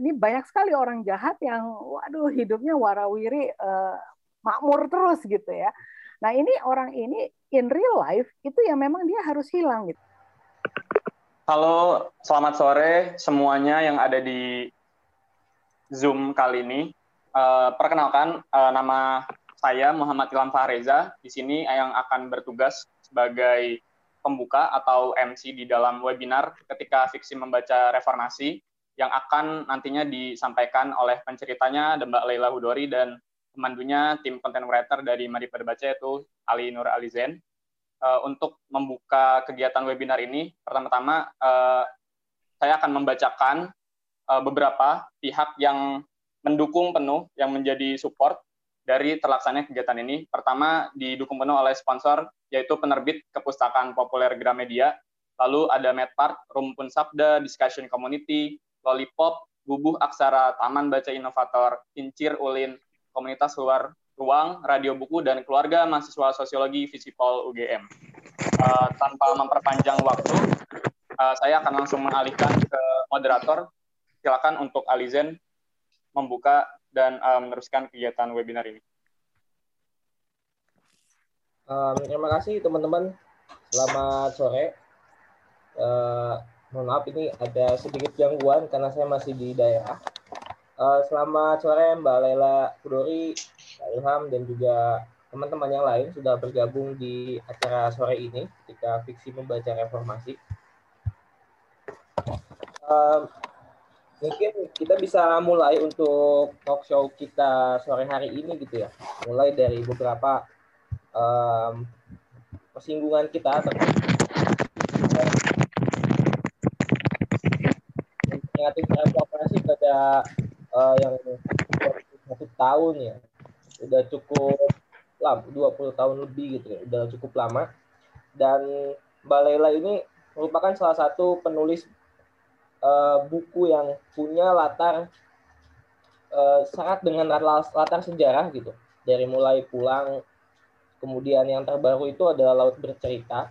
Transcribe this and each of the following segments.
Ini banyak sekali orang jahat yang, waduh, hidupnya warawiri, uh, makmur terus gitu ya. Nah ini orang ini in real life itu yang memang dia harus hilang gitu. Halo, selamat sore semuanya yang ada di Zoom kali ini. Uh, perkenalkan, uh, nama saya Muhammad Ilham Fahreza. Di sini yang akan bertugas sebagai pembuka atau MC di dalam webinar ketika fiksi membaca reformasi yang akan nantinya disampaikan oleh penceritanya Mbak Leila Hudori dan pemandunya tim content writer dari Mari Baca yaitu Ali Nur Alizen. Uh, untuk membuka kegiatan webinar ini, pertama-tama uh, saya akan membacakan uh, beberapa pihak yang mendukung penuh, yang menjadi support dari terlaksananya kegiatan ini. Pertama, didukung penuh oleh sponsor, yaitu penerbit kepustakaan populer Gramedia, lalu ada Medpart, Rumpun Sabda, Discussion Community, Lollipop, Bubuh Aksara, Taman Baca Inovator, Kincir Ulin, Komunitas Luar Ruang, Radio Buku, dan Keluarga Mahasiswa Sosiologi Visipol UGM. Uh, eh, tanpa memperpanjang waktu, uh, saya akan langsung mengalihkan ke moderator. Silakan untuk Alizen membuka dan uh, meneruskan kegiatan webinar ini. Um, terima kasih teman-teman. Selamat sore. Uh, mohon maaf ini ada sedikit gangguan karena saya masih di daerah. Uh, selamat sore Mbak Lela Kudori, Pak Ilham, dan juga teman-teman yang lain sudah bergabung di acara sore ini ketika fiksi membaca reformasi. Uh, mungkin kita bisa mulai untuk talk show kita sore hari ini gitu ya. Mulai dari beberapa um, persinggungan kita terkait negatif operasi pada uh, yang satu tahun ya. Udah cukup lama 20 tahun lebih gitu ya. Udah cukup lama. Dan Mbak Leila ini merupakan salah satu penulis uh, buku yang punya latar uh, sangat dengan latar sejarah gitu. Dari mulai pulang kemudian yang terbaru itu adalah Laut Bercerita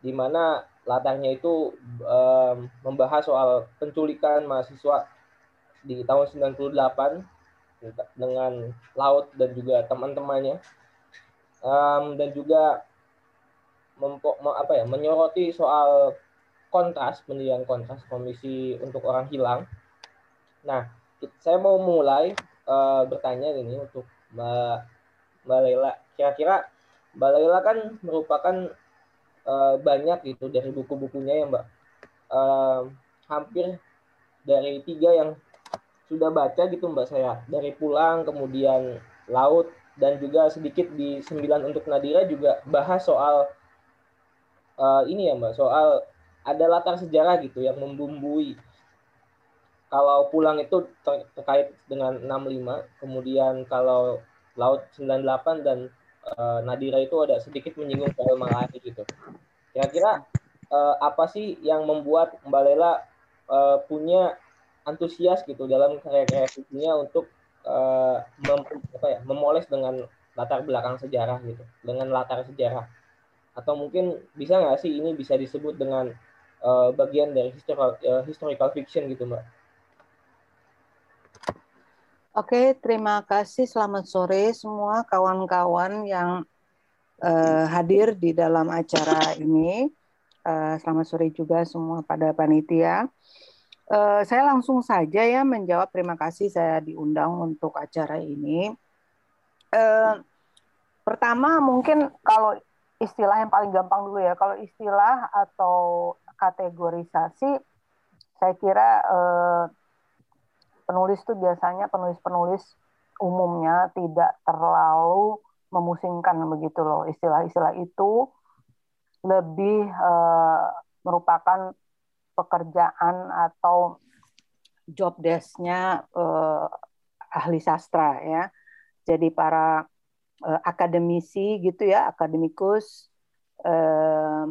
di mana latarnya itu um, membahas soal penculikan mahasiswa di tahun 98 dengan laut dan juga teman-temannya um, dan juga apa ya menyoroti soal kontras pendirian kontras komisi untuk orang hilang. Nah, saya mau mulai uh, bertanya ini untuk Mbak Mbak Lela. Kira-kira Mbak Lela kan merupakan uh, banyak gitu dari buku-bukunya ya Mbak. Uh, hampir dari tiga yang sudah baca gitu Mbak saya. Dari pulang, kemudian laut, dan juga sedikit di sembilan untuk Nadira juga bahas soal uh, ini ya Mbak, soal ada latar sejarah gitu yang membumbui kalau pulang itu ter terkait dengan 65, kemudian kalau laut 98 dan uh, Nadira itu ada sedikit menyinggung soal Malari gitu. Kira-kira uh, apa sih yang membuat Mbak Lela uh, punya antusias gitu dalam karya-karya untuk uh, mem apa ya, memoles dengan latar belakang sejarah gitu, dengan latar sejarah. Atau mungkin bisa nggak sih ini bisa disebut dengan uh, bagian dari historical, uh, historical fiction gitu, Mbak? Oke, terima kasih. Selamat sore semua kawan-kawan yang uh, hadir di dalam acara ini. Uh, selamat sore juga semua pada panitia. Uh, saya langsung saja ya menjawab terima kasih saya diundang untuk acara ini. Uh, pertama mungkin kalau istilah yang paling gampang dulu ya, kalau istilah atau kategorisasi, saya kira uh, penulis itu biasanya penulis-penulis umumnya tidak terlalu memusingkan begitu loh. Istilah-istilah itu lebih uh, merupakan pekerjaan atau job desk-nya uh, ahli sastra ya. Jadi para uh, akademisi gitu ya akademikus uh,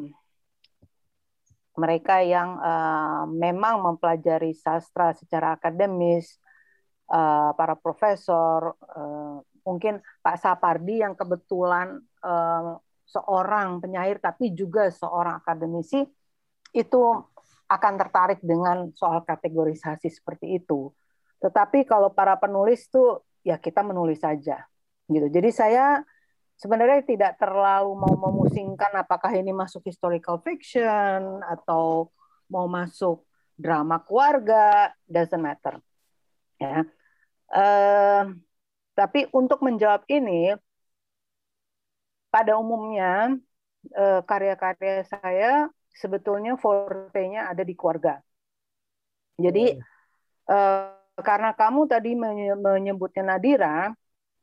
mereka yang uh, memang mempelajari sastra secara akademis, uh, para profesor, uh, mungkin Pak Sapardi yang kebetulan uh, seorang penyair tapi juga seorang akademisi itu akan tertarik dengan soal kategorisasi seperti itu. Tetapi kalau para penulis tuh ya kita menulis saja gitu. Jadi saya sebenarnya tidak terlalu mau memusingkan apakah ini masuk historical fiction atau mau masuk drama keluarga doesn't matter ya. Uh, tapi untuk menjawab ini pada umumnya uh, karya-karya saya sebetulnya forte-nya ada di keluarga. Jadi uh, karena kamu tadi menyebutnya Nadira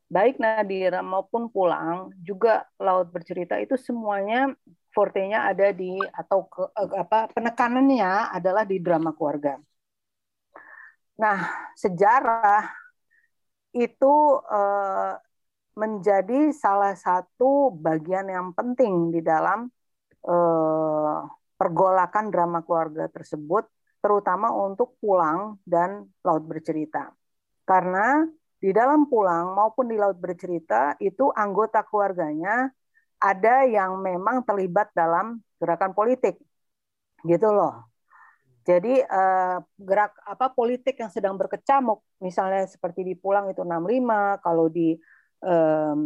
baik Nadira maupun Pulang juga laut bercerita itu semuanya forte-nya ada di atau ke, eh, apa penekanannya adalah di drama keluarga. Nah, sejarah itu eh, menjadi salah satu bagian yang penting di dalam eh, pergolakan drama keluarga tersebut, terutama untuk pulang dan laut bercerita. Karena di dalam pulang maupun di laut bercerita itu anggota keluarganya ada yang memang terlibat dalam gerakan politik. Gitu loh. Jadi eh, gerak apa politik yang sedang berkecamuk misalnya seperti di Pulang itu 65 kalau di eh,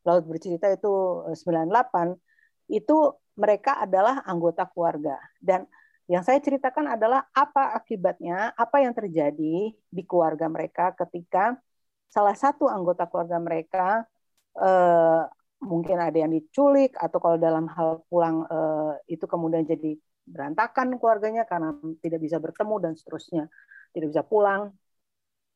Laut Bercerita itu 98 itu mereka adalah anggota keluarga. Dan yang saya ceritakan adalah apa akibatnya apa yang terjadi di keluarga mereka ketika salah satu anggota keluarga mereka eh, mungkin ada yang diculik atau kalau dalam hal pulang uh, itu kemudian jadi berantakan keluarganya karena tidak bisa bertemu dan seterusnya tidak bisa pulang.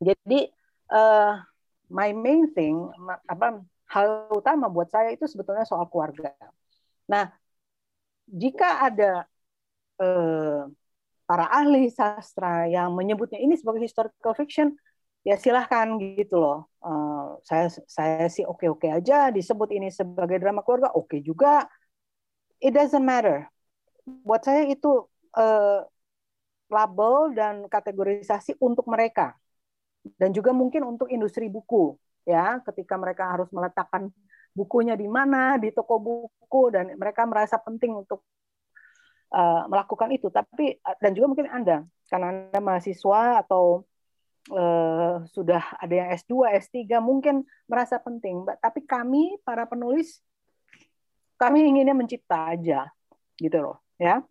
Jadi uh, my main thing apa hal utama buat saya itu sebetulnya soal keluarga. Nah jika ada uh, para ahli sastra yang menyebutnya ini sebagai historical fiction ya silahkan gitu loh. Uh, saya saya sih oke oke aja disebut ini sebagai drama keluarga oke juga. It doesn't matter. Buat saya itu uh, label dan kategorisasi untuk mereka dan juga mungkin untuk industri buku ya ketika mereka harus meletakkan bukunya di mana di toko buku dan mereka merasa penting untuk uh, melakukan itu tapi dan juga mungkin anda karena anda mahasiswa atau uh, sudah ada yang S2, S3 mungkin merasa penting, tapi kami para penulis kami inginnya mencipta aja gitu loh ya.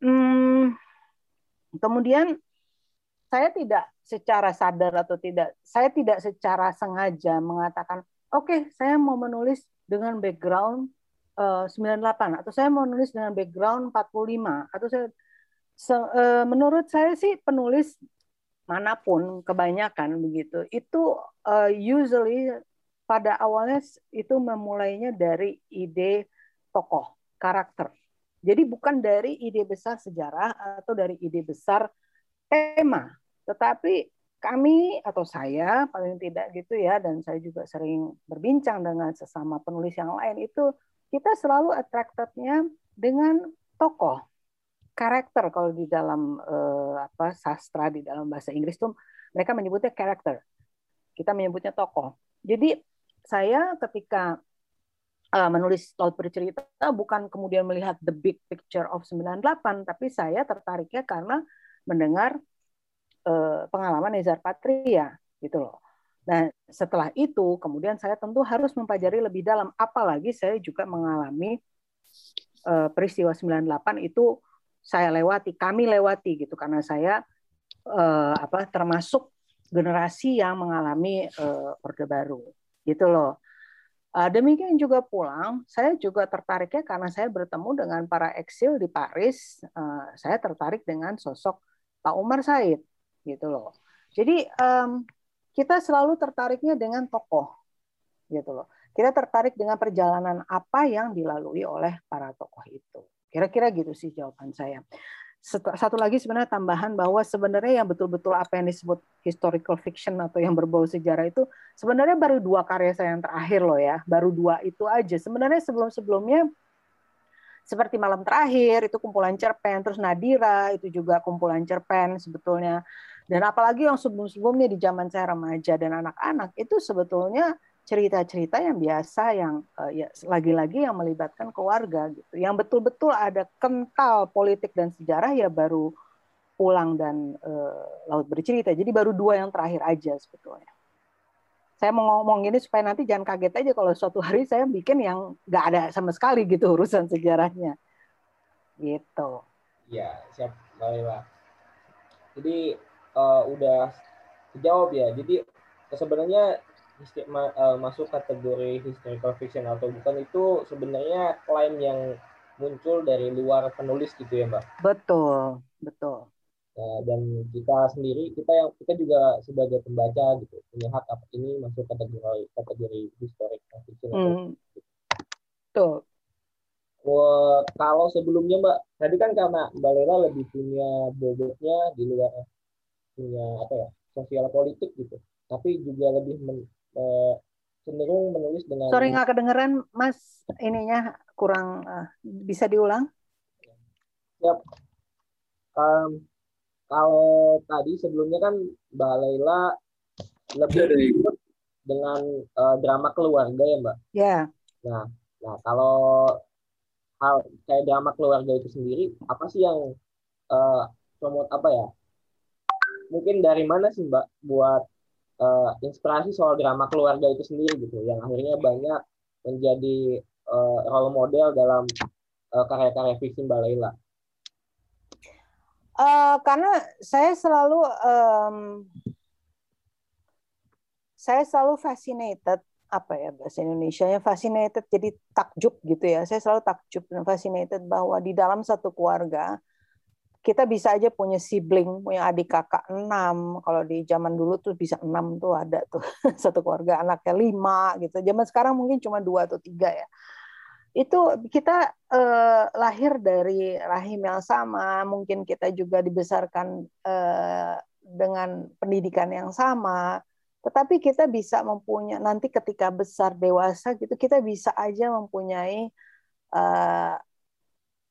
Hmm, kemudian saya tidak secara sadar atau tidak, saya tidak secara sengaja mengatakan, oke, okay, saya mau menulis dengan background uh, eh, 98 atau saya mau menulis dengan background 45 atau saya se, uh, menurut saya sih penulis mana pun kebanyakan begitu itu uh, usually pada awalnya itu memulainya dari ide tokoh karakter. Jadi bukan dari ide besar sejarah atau dari ide besar tema. Tetapi kami atau saya paling tidak gitu ya dan saya juga sering berbincang dengan sesama penulis yang lain itu kita selalu attractednya dengan tokoh karakter kalau di dalam uh, apa sastra di dalam bahasa Inggris tuh mereka menyebutnya karakter. Kita menyebutnya tokoh. Jadi saya ketika uh, menulis laut bercerita bukan kemudian melihat the big picture of 98 tapi saya tertariknya karena mendengar uh, pengalaman Nezar Patria gitu loh. Nah, setelah itu kemudian saya tentu harus mempelajari lebih dalam apalagi saya juga mengalami uh, peristiwa 98 itu saya lewati, kami lewati gitu karena saya uh, apa termasuk generasi yang mengalami uh, Orde Baru gitu loh. Uh, demikian juga pulang, saya juga tertariknya karena saya bertemu dengan para eksil di Paris. Uh, saya tertarik dengan sosok Pak Umar Said, gitu loh. Jadi kita selalu tertariknya dengan tokoh, gitu loh. Kita tertarik dengan perjalanan apa yang dilalui oleh para tokoh itu. Kira-kira gitu sih jawaban saya. Satu lagi sebenarnya tambahan bahwa sebenarnya yang betul-betul apa yang disebut historical fiction atau yang berbau sejarah itu sebenarnya baru dua karya saya yang terakhir loh ya, baru dua itu aja. Sebenarnya sebelum-sebelumnya seperti malam terakhir itu kumpulan cerpen, terus Nadira itu juga kumpulan cerpen sebetulnya. Dan apalagi yang sebelum-sebelumnya di zaman saya remaja dan anak-anak itu sebetulnya cerita-cerita yang biasa yang uh, ya lagi-lagi yang melibatkan keluarga gitu. Yang betul-betul ada kental politik dan sejarah ya baru pulang dan uh, laut bercerita. Jadi baru dua yang terakhir aja sebetulnya. Saya mau ngomong ini supaya nanti jangan kaget aja kalau suatu hari saya bikin yang nggak ada sama sekali gitu urusan sejarahnya. Gitu. Ya, siap, Mbak Jadi uh, udah dijawab ya. Jadi sebenarnya uh, masuk kategori historical fiction atau bukan itu sebenarnya klaim yang muncul dari luar penulis gitu ya mbak? Betul betul. Nah, dan kita sendiri kita yang kita juga sebagai pembaca gitu punya hak apa ini masuk kategori kategori historical fiction hmm. betul. Wah, kalau sebelumnya mbak tadi kan karena mbak Lela lebih punya bobotnya di luar punya apa ya sosial politik gitu tapi juga lebih men, uh, cenderung menulis dengan sorry nggak kedengeran mas ininya kurang uh, bisa diulang Yap. Um, kalau tadi sebelumnya kan Mbak Laila lebih dengan uh, drama keluarga ya Mbak. Ya. Yeah. Nah, nah kalau hal kayak drama keluarga itu sendiri apa sih yang uh, promote apa ya? Mungkin dari mana sih Mbak buat uh, inspirasi soal drama keluarga itu sendiri gitu yang akhirnya banyak menjadi uh, role model dalam uh, karya-karya fiksi Mbak Laila. Uh, karena saya selalu um, saya selalu fascinated apa ya bahasa Indonesia nya fascinated jadi takjub gitu ya saya selalu takjub dan fascinated bahwa di dalam satu keluarga kita bisa aja punya sibling, punya adik kakak enam. Kalau di zaman dulu tuh bisa enam tuh ada tuh satu keluarga anaknya lima gitu. Zaman sekarang mungkin cuma dua atau tiga ya. Itu kita eh, lahir dari rahim yang sama, mungkin kita juga dibesarkan eh, dengan pendidikan yang sama. Tetapi kita bisa mempunyai nanti ketika besar dewasa gitu kita bisa aja mempunyai uh,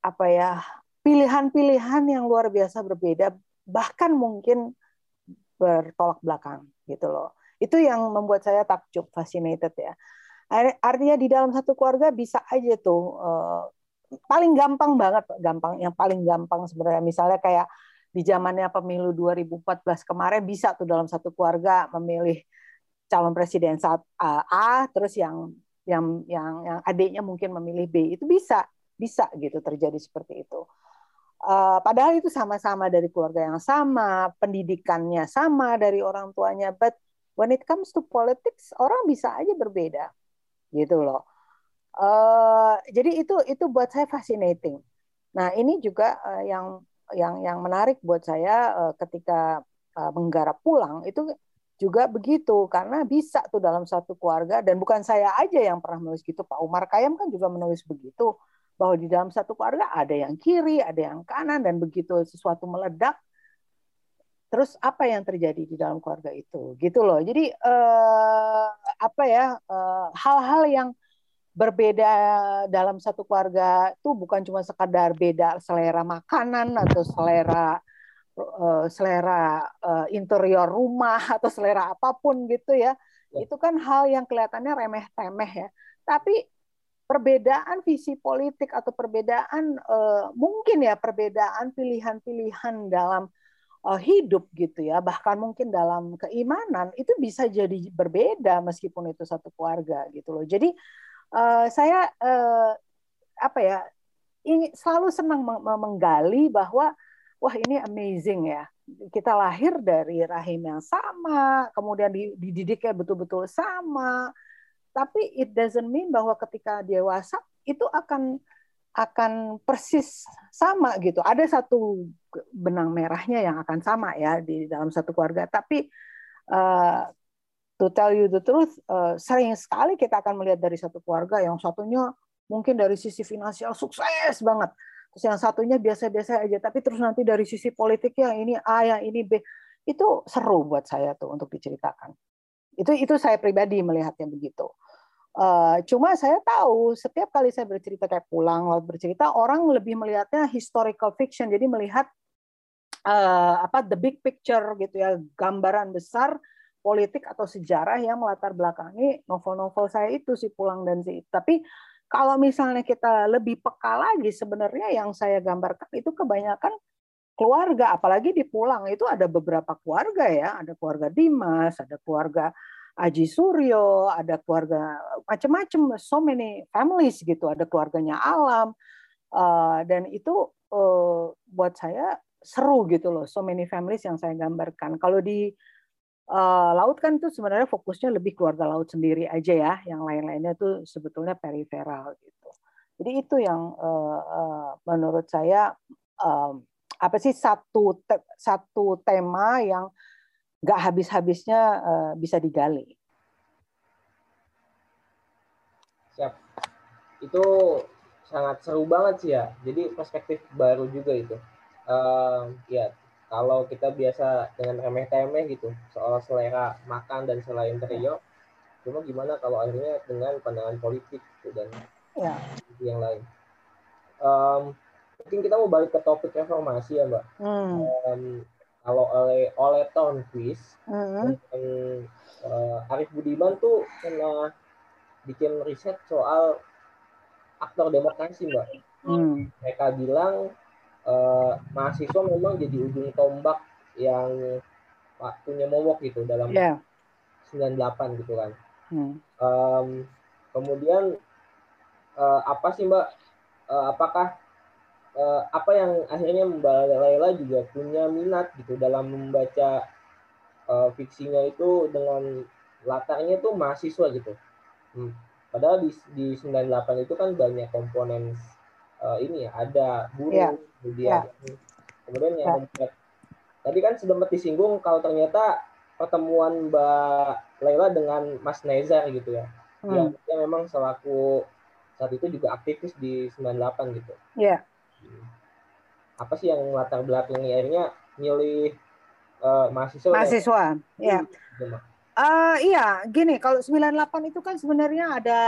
apa ya pilihan-pilihan yang luar biasa berbeda, bahkan mungkin bertolak belakang gitu loh. Itu yang membuat saya takjub, fascinated ya. Artinya di dalam satu keluarga bisa aja tuh uh, paling gampang banget, gampang yang paling gampang sebenarnya misalnya kayak di zamannya pemilu 2014 kemarin bisa tuh dalam satu keluarga memilih calon presiden saat A, terus yang yang yang yang adiknya mungkin memilih B itu bisa bisa gitu terjadi seperti itu. Uh, padahal itu sama-sama dari keluarga yang sama, pendidikannya sama dari orang tuanya, but when it comes to politics orang bisa aja berbeda, gitu loh. Uh, jadi itu itu buat saya fascinating. Nah ini juga uh, yang yang yang menarik buat saya uh, ketika uh, menggarap pulang itu juga begitu karena bisa tuh dalam satu keluarga dan bukan saya aja yang pernah menulis gitu Pak Umar Kayam kan juga menulis begitu bahwa di dalam satu keluarga ada yang kiri, ada yang kanan, dan begitu sesuatu meledak, terus apa yang terjadi di dalam keluarga itu, gitu loh. Jadi eh, apa ya eh, hal-hal eh, yang berbeda dalam satu keluarga itu bukan cuma sekadar beda selera makanan atau selera uh, selera uh, interior rumah atau selera apa pun gitu ya. ya. Itu kan hal yang kelihatannya remeh-temeh ya. Tapi perbedaan visi politik atau perbedaan uh, mungkin ya perbedaan pilihan-pilihan dalam uh, hidup gitu ya bahkan mungkin dalam keimanan itu bisa jadi berbeda meskipun itu satu keluarga gitu loh. Jadi uh, saya uh, apa ya ingin selalu senang menggali bahwa wah ini amazing ya kita lahir dari rahim yang sama kemudian dididiknya betul-betul sama tapi it doesn't mean bahwa ketika dewasa itu akan akan persis sama gitu. Ada satu benang merahnya yang akan sama ya di dalam satu keluarga. Tapi uh, to tell you the truth, uh, sering sekali kita akan melihat dari satu keluarga yang satunya mungkin dari sisi finansial sukses banget. Terus yang satunya biasa-biasa aja, tapi terus nanti dari sisi politik yang ini A, yang ini B, itu seru buat saya tuh untuk diceritakan. Itu itu saya pribadi melihatnya begitu. Uh, cuma saya tahu setiap kali saya bercerita kayak pulang lalu bercerita orang lebih melihatnya historical fiction jadi melihat uh, apa the big picture gitu ya gambaran besar politik atau sejarah yang melatar belakangi novel-novel saya itu si Pulang dan si tapi kalau misalnya kita lebih peka lagi sebenarnya yang saya gambarkan itu kebanyakan keluarga apalagi di Pulang itu ada beberapa keluarga ya. Ada keluarga Dimas ada keluarga Aji Suryo ada keluarga macam-macam so many families gitu. Ada keluarganya Alam uh, dan itu uh, buat saya seru gitu loh so many families yang saya gambarkan. Kalau di uh, laut kan itu sebenarnya fokusnya lebih keluarga laut sendiri aja ya, yang lain-lainnya itu sebetulnya periferal gitu. Jadi itu yang menurut saya apa sih satu te satu tema yang nggak habis-habisnya uh, bisa digali. Siap. Itu sangat seru banget sih ya. Jadi perspektif baru juga itu. Uh, ya kalau kita biasa dengan remeh-temeh gitu soal selera makan dan selera interior cuma gimana kalau akhirnya dengan pandangan politik gitu dan ya. yang lain um, mungkin kita mau balik ke topik reformasi ya mbak hmm. um, kalau oleh oleh Tornquist hmm. dan uh, Arif Budiman tuh pernah bikin riset soal aktor demokrasi mbak hmm. mereka bilang uh, mahasiswa memang jadi ujung tombak yang waktunya momok gitu dalam yeah. 98 gitu kan. Hmm. Um, kemudian uh, apa sih Mbak? Uh, apakah uh, apa yang akhirnya Mbak Laila juga punya minat gitu dalam membaca uh, fiksinya itu dengan latarnya itu mahasiswa gitu. Hmm. Padahal di, di 98 itu kan banyak komponen uh, ini ya ada buruh yeah. kemudian yeah. kemudian yang yeah. membuat tadi kan sempat disinggung kalau ternyata pertemuan Mbak Laila dengan Mas Nezar gitu ya hmm. yang, yang memang selaku saat itu juga aktivis di 98 gitu. Iya. Yeah. Apa sih yang latar belakangnya akhirnya milih uh, mahasiswa? Mahasiswa, ya. Uh, iya, gini, kalau 98 itu kan sebenarnya ada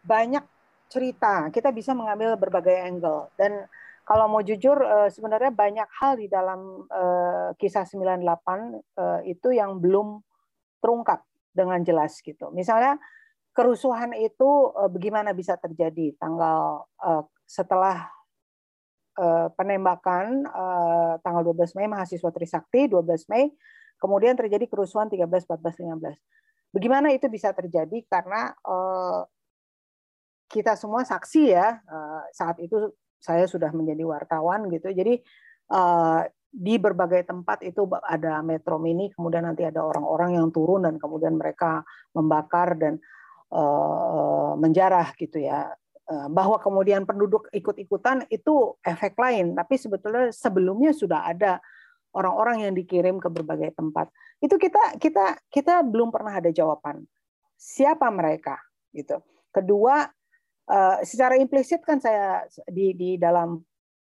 banyak cerita, kita bisa mengambil berbagai angle. Dan kalau mau jujur, eh, sebenarnya banyak hal di dalam eh, kisah 98 eh, itu yang belum terungkap dengan jelas gitu. Misalnya kerusuhan itu bagaimana bisa terjadi tanggal setelah penembakan tanggal 12 Mei mahasiswa Trisakti 12 Mei kemudian terjadi kerusuhan 13 14 15. Bagaimana itu bisa terjadi karena kita semua saksi ya eh, saat itu saya sudah menjadi wartawan gitu. Jadi eh, di berbagai tempat itu ada metro mini, kemudian nanti ada orang-orang yang turun dan kemudian mereka membakar dan eh, menjarah gitu ya. Bahwa kemudian penduduk ikut-ikutan itu efek lain, tapi sebetulnya sebelumnya sudah ada orang-orang yang dikirim ke berbagai tempat. Itu kita kita kita belum pernah ada jawaban siapa mereka gitu. Kedua Eh, secara implisit kan saya di di dalam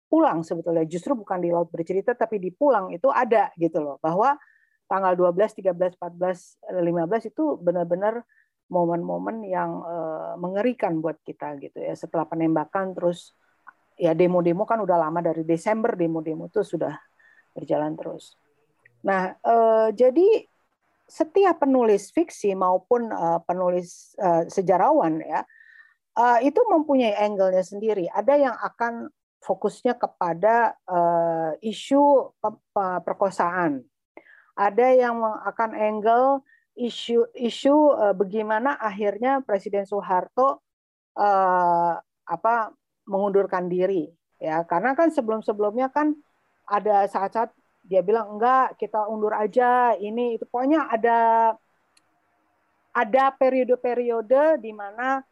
pulang sebetulnya justru bukan di laut bercerita tapi di pulang itu ada gitu loh bahwa tanggal 12, 13, 14, 15 itu benar-benar momen-momen yang uh, mengerikan buat kita gitu ya setelah penembakan terus ya demo-demo kan udah lama dari Desember demo-demo itu sudah berjalan terus. Nah, uh, jadi setiap penulis fiksi maupun uh, penulis uh, sejarawan ya uh, itu mempunyai angle-nya sendiri. Ada yang akan fokusnya kepada uh, isu perkosaan. Ada yang akan angle isu isu uh, bagaimana akhirnya Presiden Soeharto uh, apa mengundurkan diri ya. Karena kan sebelum-sebelumnya kan ada saat-saat dia bilang enggak kita undur aja ini. Itu pokoknya ada ada periode-periode di mana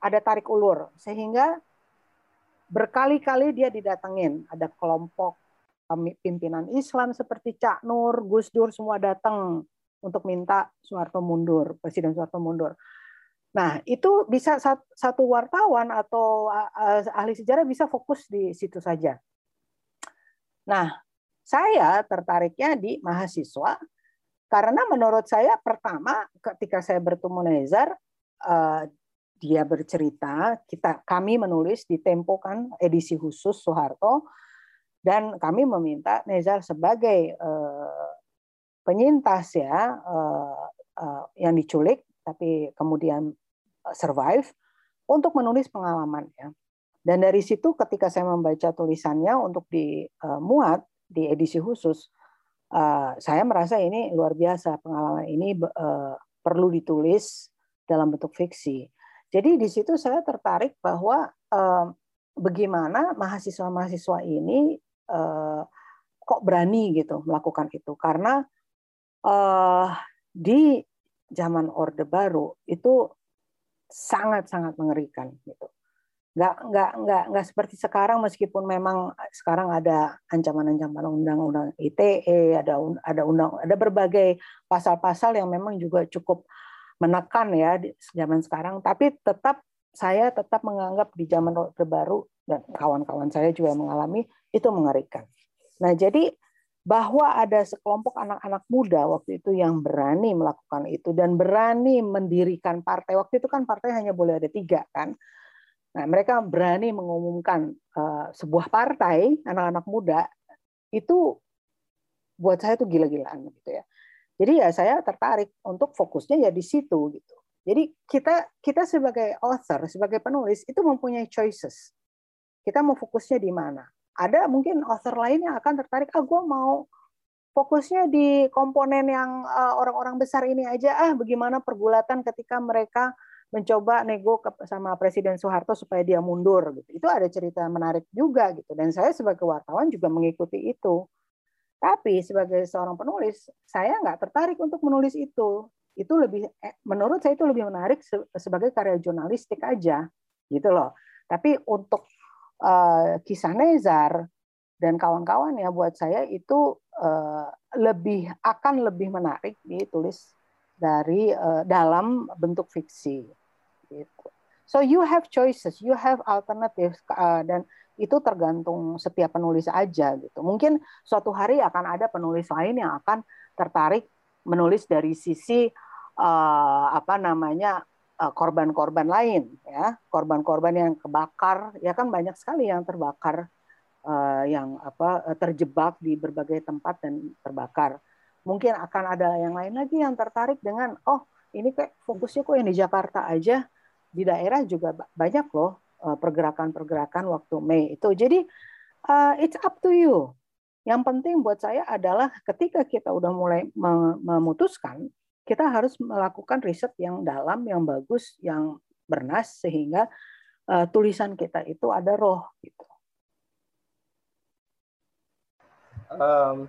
ada tarik ulur sehingga berkali-kali dia didatengin. Ada kelompok pimpinan Islam seperti Cak Nur, Gus Dur semua datang untuk minta Soeharto mundur, Presiden Soeharto mundur. Nah, itu bisa satu wartawan atau ahli sejarah bisa fokus di situ saja. Nah, saya tertariknya di mahasiswa karena menurut saya pertama ketika saya bertemu Nezar eh, dia bercerita, kita kami menulis di Tempo kan edisi khusus Soeharto dan kami meminta Nezar sebagai uh, penyintas ya uh, uh, yang diculik tapi kemudian survive untuk menulis pengalaman ya. Dan dari situ ketika saya membaca tulisannya untuk dimuat di edisi khusus, saya merasa ini luar biasa pengalaman ini perlu ditulis dalam bentuk fiksi. Jadi di situ saya tertarik bahwa bagaimana mahasiswa-mahasiswa ini kok berani gitu melakukan itu karena di zaman Orde Baru itu sangat-sangat mengerikan gitu. Nggak, nggak, nggak, nggak seperti sekarang meskipun memang sekarang ada ancaman-ancaman undang-undang ITE, ada ada undang ada berbagai pasal-pasal yang memang juga cukup menekan ya di zaman sekarang, tapi tetap saya tetap menganggap di zaman Orde Baru dan kawan-kawan saya juga mengalami itu mengerikan. Nah, jadi bahwa ada sekelompok anak-anak muda waktu itu yang berani melakukan itu dan berani mendirikan partai. Waktu itu kan partai hanya boleh ada tiga kan. Nah, mereka berani mengumumkan uh, sebuah partai anak-anak muda itu buat saya itu gila-gilaan gitu ya. Jadi ya saya tertarik untuk fokusnya ya di situ gitu. Jadi kita kita sebagai author, sebagai penulis itu mempunyai choices. Kita mau fokusnya di mana? Ada mungkin author lain yang akan tertarik ah gue mau fokusnya di komponen yang eh, orang-orang besar ini aja. Ah bagaimana pergulatan ketika mereka mencoba nego sama Presiden Soeharto supaya dia mundur gitu. Itu ada cerita menarik juga gitu. Dan saya sebagai wartawan juga mengikuti itu. Tapi sebagai seorang penulis saya nggak tertarik untuk menulis itu. Itu lebih eh, menurut saya itu lebih menarik sebagai karya jurnalistik aja gitu loh. Tapi untuk uh, kisah Nezar dan kawan-kawan ya buat saya itu uh, lebih akan lebih menarik ditulis dari uh, dalam bentuk fiksi gitu. So you have choices, you have alternatives dan itu tergantung setiap penulis aja gitu. Mungkin suatu hari akan ada penulis lain yang akan tertarik menulis dari sisi uh, apa namanya Eh, korban-korban lain ya. Korban-korban yang kebakar ya kan banyak sekali yang terbakar uh, yang apa eh, terjebak di berbagai tempat dan terbakar. Mungkin akan ada yang lain lagi yang tertarik dengan oh ini kayak fokusnya kok yang di Jakarta aja. Di daerah juga banyak loh pergerakan-pergerakan waktu Mei itu. Jadi it's up to you. Yang penting buat saya adalah ketika kita udah mulai memutuskan kita harus melakukan riset yang dalam, yang bagus, yang bernas sehingga uh, tulisan kita itu ada roh gitu. Um,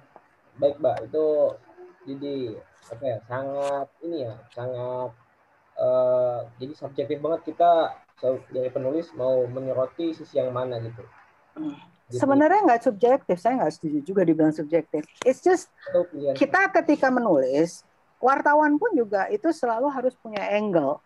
baik, Mbak. Itu jadi apa ya? Sangat ini ya, sangat uh, jadi subjektif banget kita dari penulis mau menyoroti sisi yang mana gitu. Jadi, Sebenarnya nggak subjektif, saya nggak setuju juga dibilang subjektif. It's just kita ketika menulis wartawan pun juga itu selalu harus punya angle.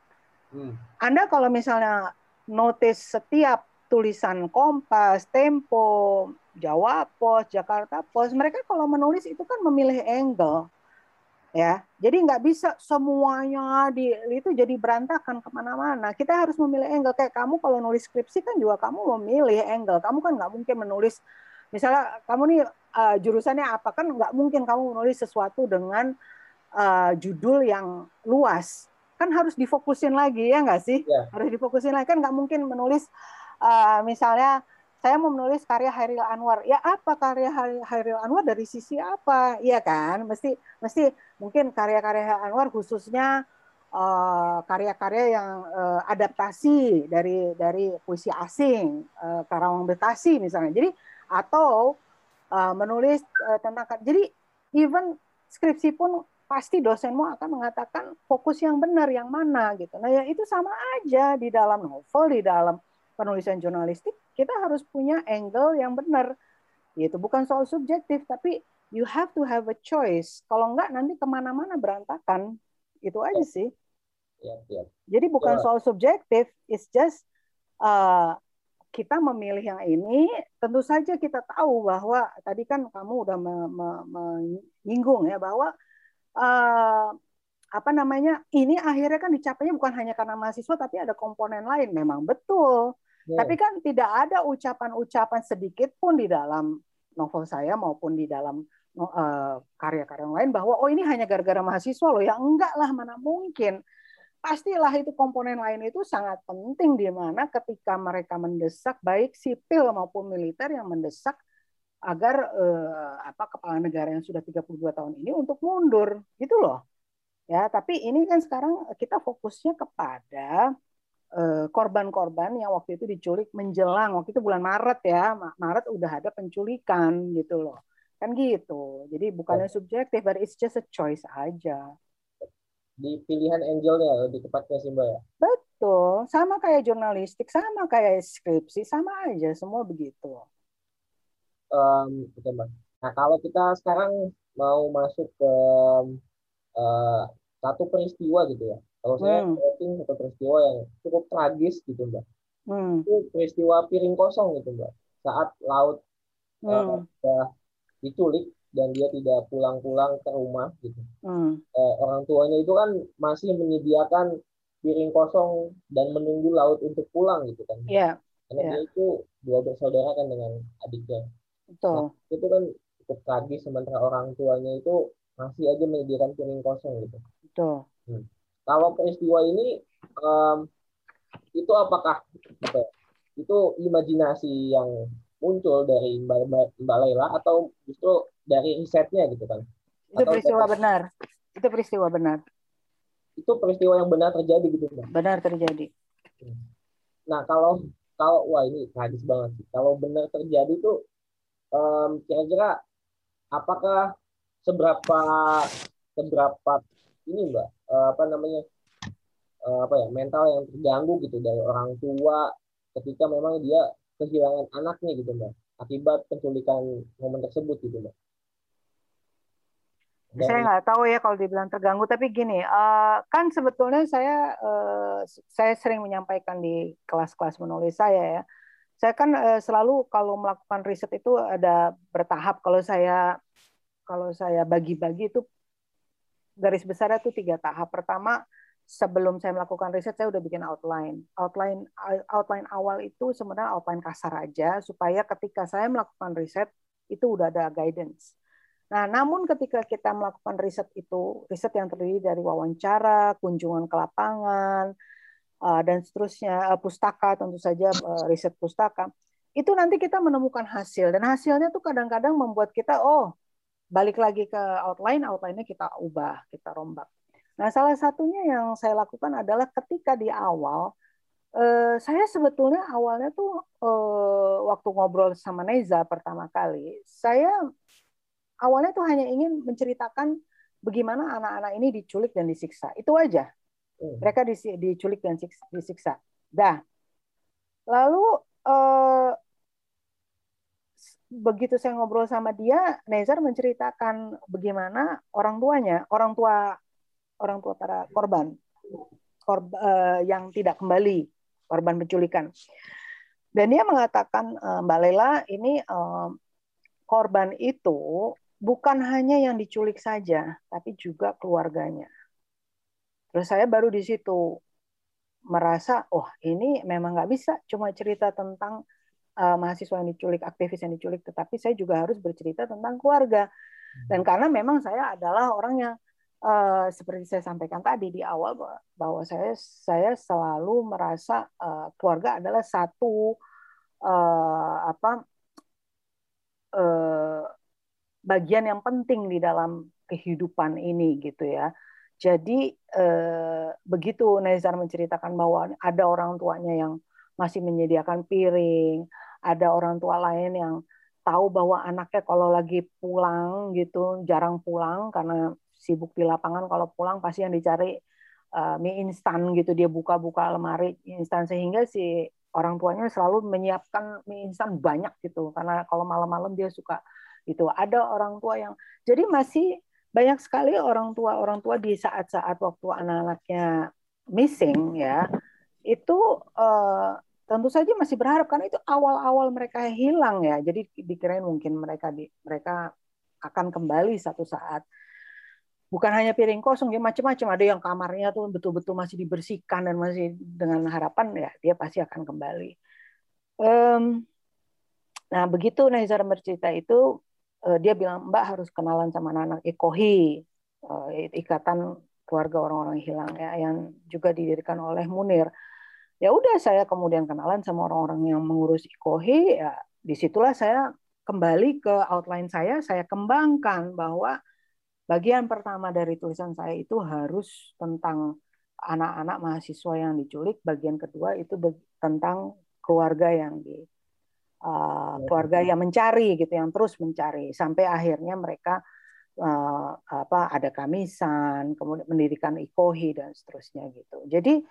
Hmm. Anda kalau misalnya notice setiap tulisan Kompas, Tempo, Jawa Pos, Jakarta Pos, mereka kalau menulis itu kan memilih angle, ya. Jadi nggak bisa semuanya di itu jadi berantakan ke mana-mana. Kita harus memilih angle. Kayak kamu kalau nulis skripsi kan juga kamu memilih angle. Kamu kan nggak mungkin menulis, misalnya kamu nih uh, jurusannya apa kan nggak mungkin kamu menulis sesuatu dengan uh, judul yang luas kan harus difokusin lagi ya nggak sih? Yeah. harus difokusin lagi. Kan nggak mungkin menulis uh, misalnya saya mau menulis karya Hairil Anwar. Ya apa karya Hairil Anwar dari sisi apa? Iya kan? Mesti mesti mungkin karya-karya Anwar khususnya uh, karya-karya yang uh, adaptasi dari dari puisi asing uh, Karawang Bekasi misalnya. Jadi atau uh, menulis uh, tentang jadi even skripsi pun pasti dosenmu akan mengatakan fokus yang benar yang mana gitu. Nah ya itu sama aja di dalam novel, di dalam penulisan jurnalistik kita harus punya angle yang benar. Itu bukan soal subjektif, tapi you have to have a choice. Kalau enggak nanti ke mana-mana berantakan. Itu aja sih. Ya, ya. Jadi bukan ya. soal subjektif, it's just uh, kita memilih yang ini. Tentu saja kita tahu bahwa tadi kan kamu udah menyinggung ya bahwa uh, apa namanya ini akhirnya kan dicapainya bukan hanya karena mahasiswa tapi ada komponen lain. Memang betul. Yeah. tapi kan tidak ada ucapan-ucapan sedikit pun di dalam novel saya maupun di dalam uh, karya-karya yang lain bahwa oh ini hanya gara-gara mahasiswa loh. Ya enggak lah mana mungkin. Pastilah itu komponen lain itu sangat penting di mana ketika mereka mendesak baik sipil maupun militer yang mendesak agar eh, apa kepala negara yang sudah 32 tahun ini untuk mundur gitu loh. Ya, tapi ini kan sekarang kita fokusnya kepada eh, korban-korban yang waktu itu diculik menjelang waktu itu bulan Maret ya. Maret udah ada penculikan gitu loh. Kan gitu. Jadi bukannya subjektif, but it's just a choice aja di pilihan angelnya lebih tepatnya sih mbak ya betul sama kayak jurnalistik sama kayak skripsi sama aja semua begitu um, oke mbak nah kalau kita sekarang mau masuk ke uh, satu peristiwa gitu ya kalau saya hmm. satu peristiwa yang cukup tragis gitu mbak hmm. itu peristiwa piring kosong gitu mbak saat laut hmm. uh, diculik dan dia tidak pulang-pulang ke rumah gitu. Hmm. Eh, orang tuanya itu kan masih menyediakan piring kosong dan menunggu laut untuk pulang gitu kan. Iya. Yeah. Karena yeah. dia itu dua bersaudara kan dengan adiknya. Betul. Nah, itu kan cukup tragis sementara orang tuanya itu masih aja menyediakan piring kosong gitu. Betul. Hmm. Kalau peristiwa ini um, itu apakah apa, ya, itu imajinasi yang muncul dari Mbak, Mbak Laila atau justru dari risetnya gitu kan? Itu atau peristiwa dari... benar. Itu peristiwa benar. Itu peristiwa yang benar terjadi gitu kan? Benar terjadi. Nah kalau kalau wah ini tragis banget sih. Kalau benar terjadi tuh um, kira-kira apakah seberapa seberapa ini mbak uh, apa namanya uh, apa ya mental yang terganggu gitu dari orang tua ketika memang dia kehilangan anaknya gitu mbak akibat penculikan momen tersebut gitu mbak. Dan, saya nggak tahu ya kalau dibilang terganggu tapi gini uh, kan sebetulnya saya uh, saya sering menyampaikan di kelas-kelas menulis saya ya saya kan uh, selalu kalau melakukan riset itu ada bertahap kalau saya kalau saya bagi-bagi itu garis besarnya itu tiga tahap pertama sebelum saya melakukan riset saya udah bikin outline. Outline outline awal itu sebenarnya outline kasar aja supaya ketika saya melakukan riset itu udah ada guidance. Nah, namun ketika kita melakukan riset itu, riset yang terdiri dari wawancara, kunjungan ke lapangan, uh, dan seterusnya, uh, pustaka tentu saja uh, riset pustaka, itu nanti kita menemukan hasil dan hasilnya tuh kadang-kadang membuat kita oh balik lagi ke outline, outline-nya kita ubah, kita rombak. Nah, salah satunya yang saya lakukan adalah ketika di awal, eh, saya sebetulnya awalnya tuh eh, waktu ngobrol sama Neza pertama kali, saya awalnya tuh hanya ingin menceritakan bagaimana anak-anak ini diculik dan disiksa. Itu aja. Hmm. Mereka diculik dan disiksa. Dah. Lalu eh, begitu saya ngobrol sama dia, Nezar menceritakan bagaimana orang tuanya, orang tua orang tua para korban korban uh, yang tidak kembali korban penculikan. Dan dia mengatakan uh, Mbak Lela ini uh, korban itu bukan hanya yang diculik saja, tapi juga keluarganya. Terus saya baru di situ merasa, oh ini memang nggak bisa cuma cerita tentang uh, mahasiswa yang diculik, aktivis yang diculik, tetapi saya juga harus bercerita tentang keluarga. Dan karena memang saya adalah orang yang uh, seperti saya sampaikan tadi di awal bahwa saya saya selalu merasa uh, keluarga adalah satu uh, apa uh, bagian yang penting di dalam kehidupan ini gitu ya. Jadi eh, begitu Nezar menceritakan bahwa ada orang tuanya yang masih menyediakan piring, ada orang tua lain yang tahu bahwa anaknya kalau lagi pulang gitu jarang pulang karena sibuk di lapangan kalau pulang pasti yang dicari uh, mie instan gitu dia buka-buka lemari instan. Sehingga si orang tuanya selalu menyiapkan mie instan banyak gitu karena kalau malam-malam dia suka itu. Ada orang tua yang jadi masih banyak sekali orang tua orang tua di saat-saat waktu anak-anaknya missing ya itu uh, tentu saja masih berharap karena itu awal-awal mereka hilang ya. Jadi dikirain mungkin mereka di mereka akan kembali satu saat. Bukan hanya piring kosong dia macam-macam. Ada yang kamarnya tuh betul-betul masih dibersihkan dan masih dengan harapan ya dia pasti akan kembali. Um, nah begitu Nahizar bercerita itu dia bilang Mbak harus kenalan sama anak-anak IKOHI, uh, Ikatan Keluarga Orang-orang Hilang ya, yang juga didirikan oleh Munir. Ya udah saya kemudian kenalan sama orang-orang yang mengurus IKOHI, ya di situlah saya kembali ke outline saya, saya kembangkan bahwa bagian pertama dari tulisan saya itu harus tentang anak-anak mahasiswa yang diculik, bagian kedua itu tentang keluarga yang di uh, keluarga yang mencari gitu, yang terus mencari sampai akhirnya mereka uh, apa ada kamisan, kemudian mendirikan ikohi dan seterusnya gitu. Jadi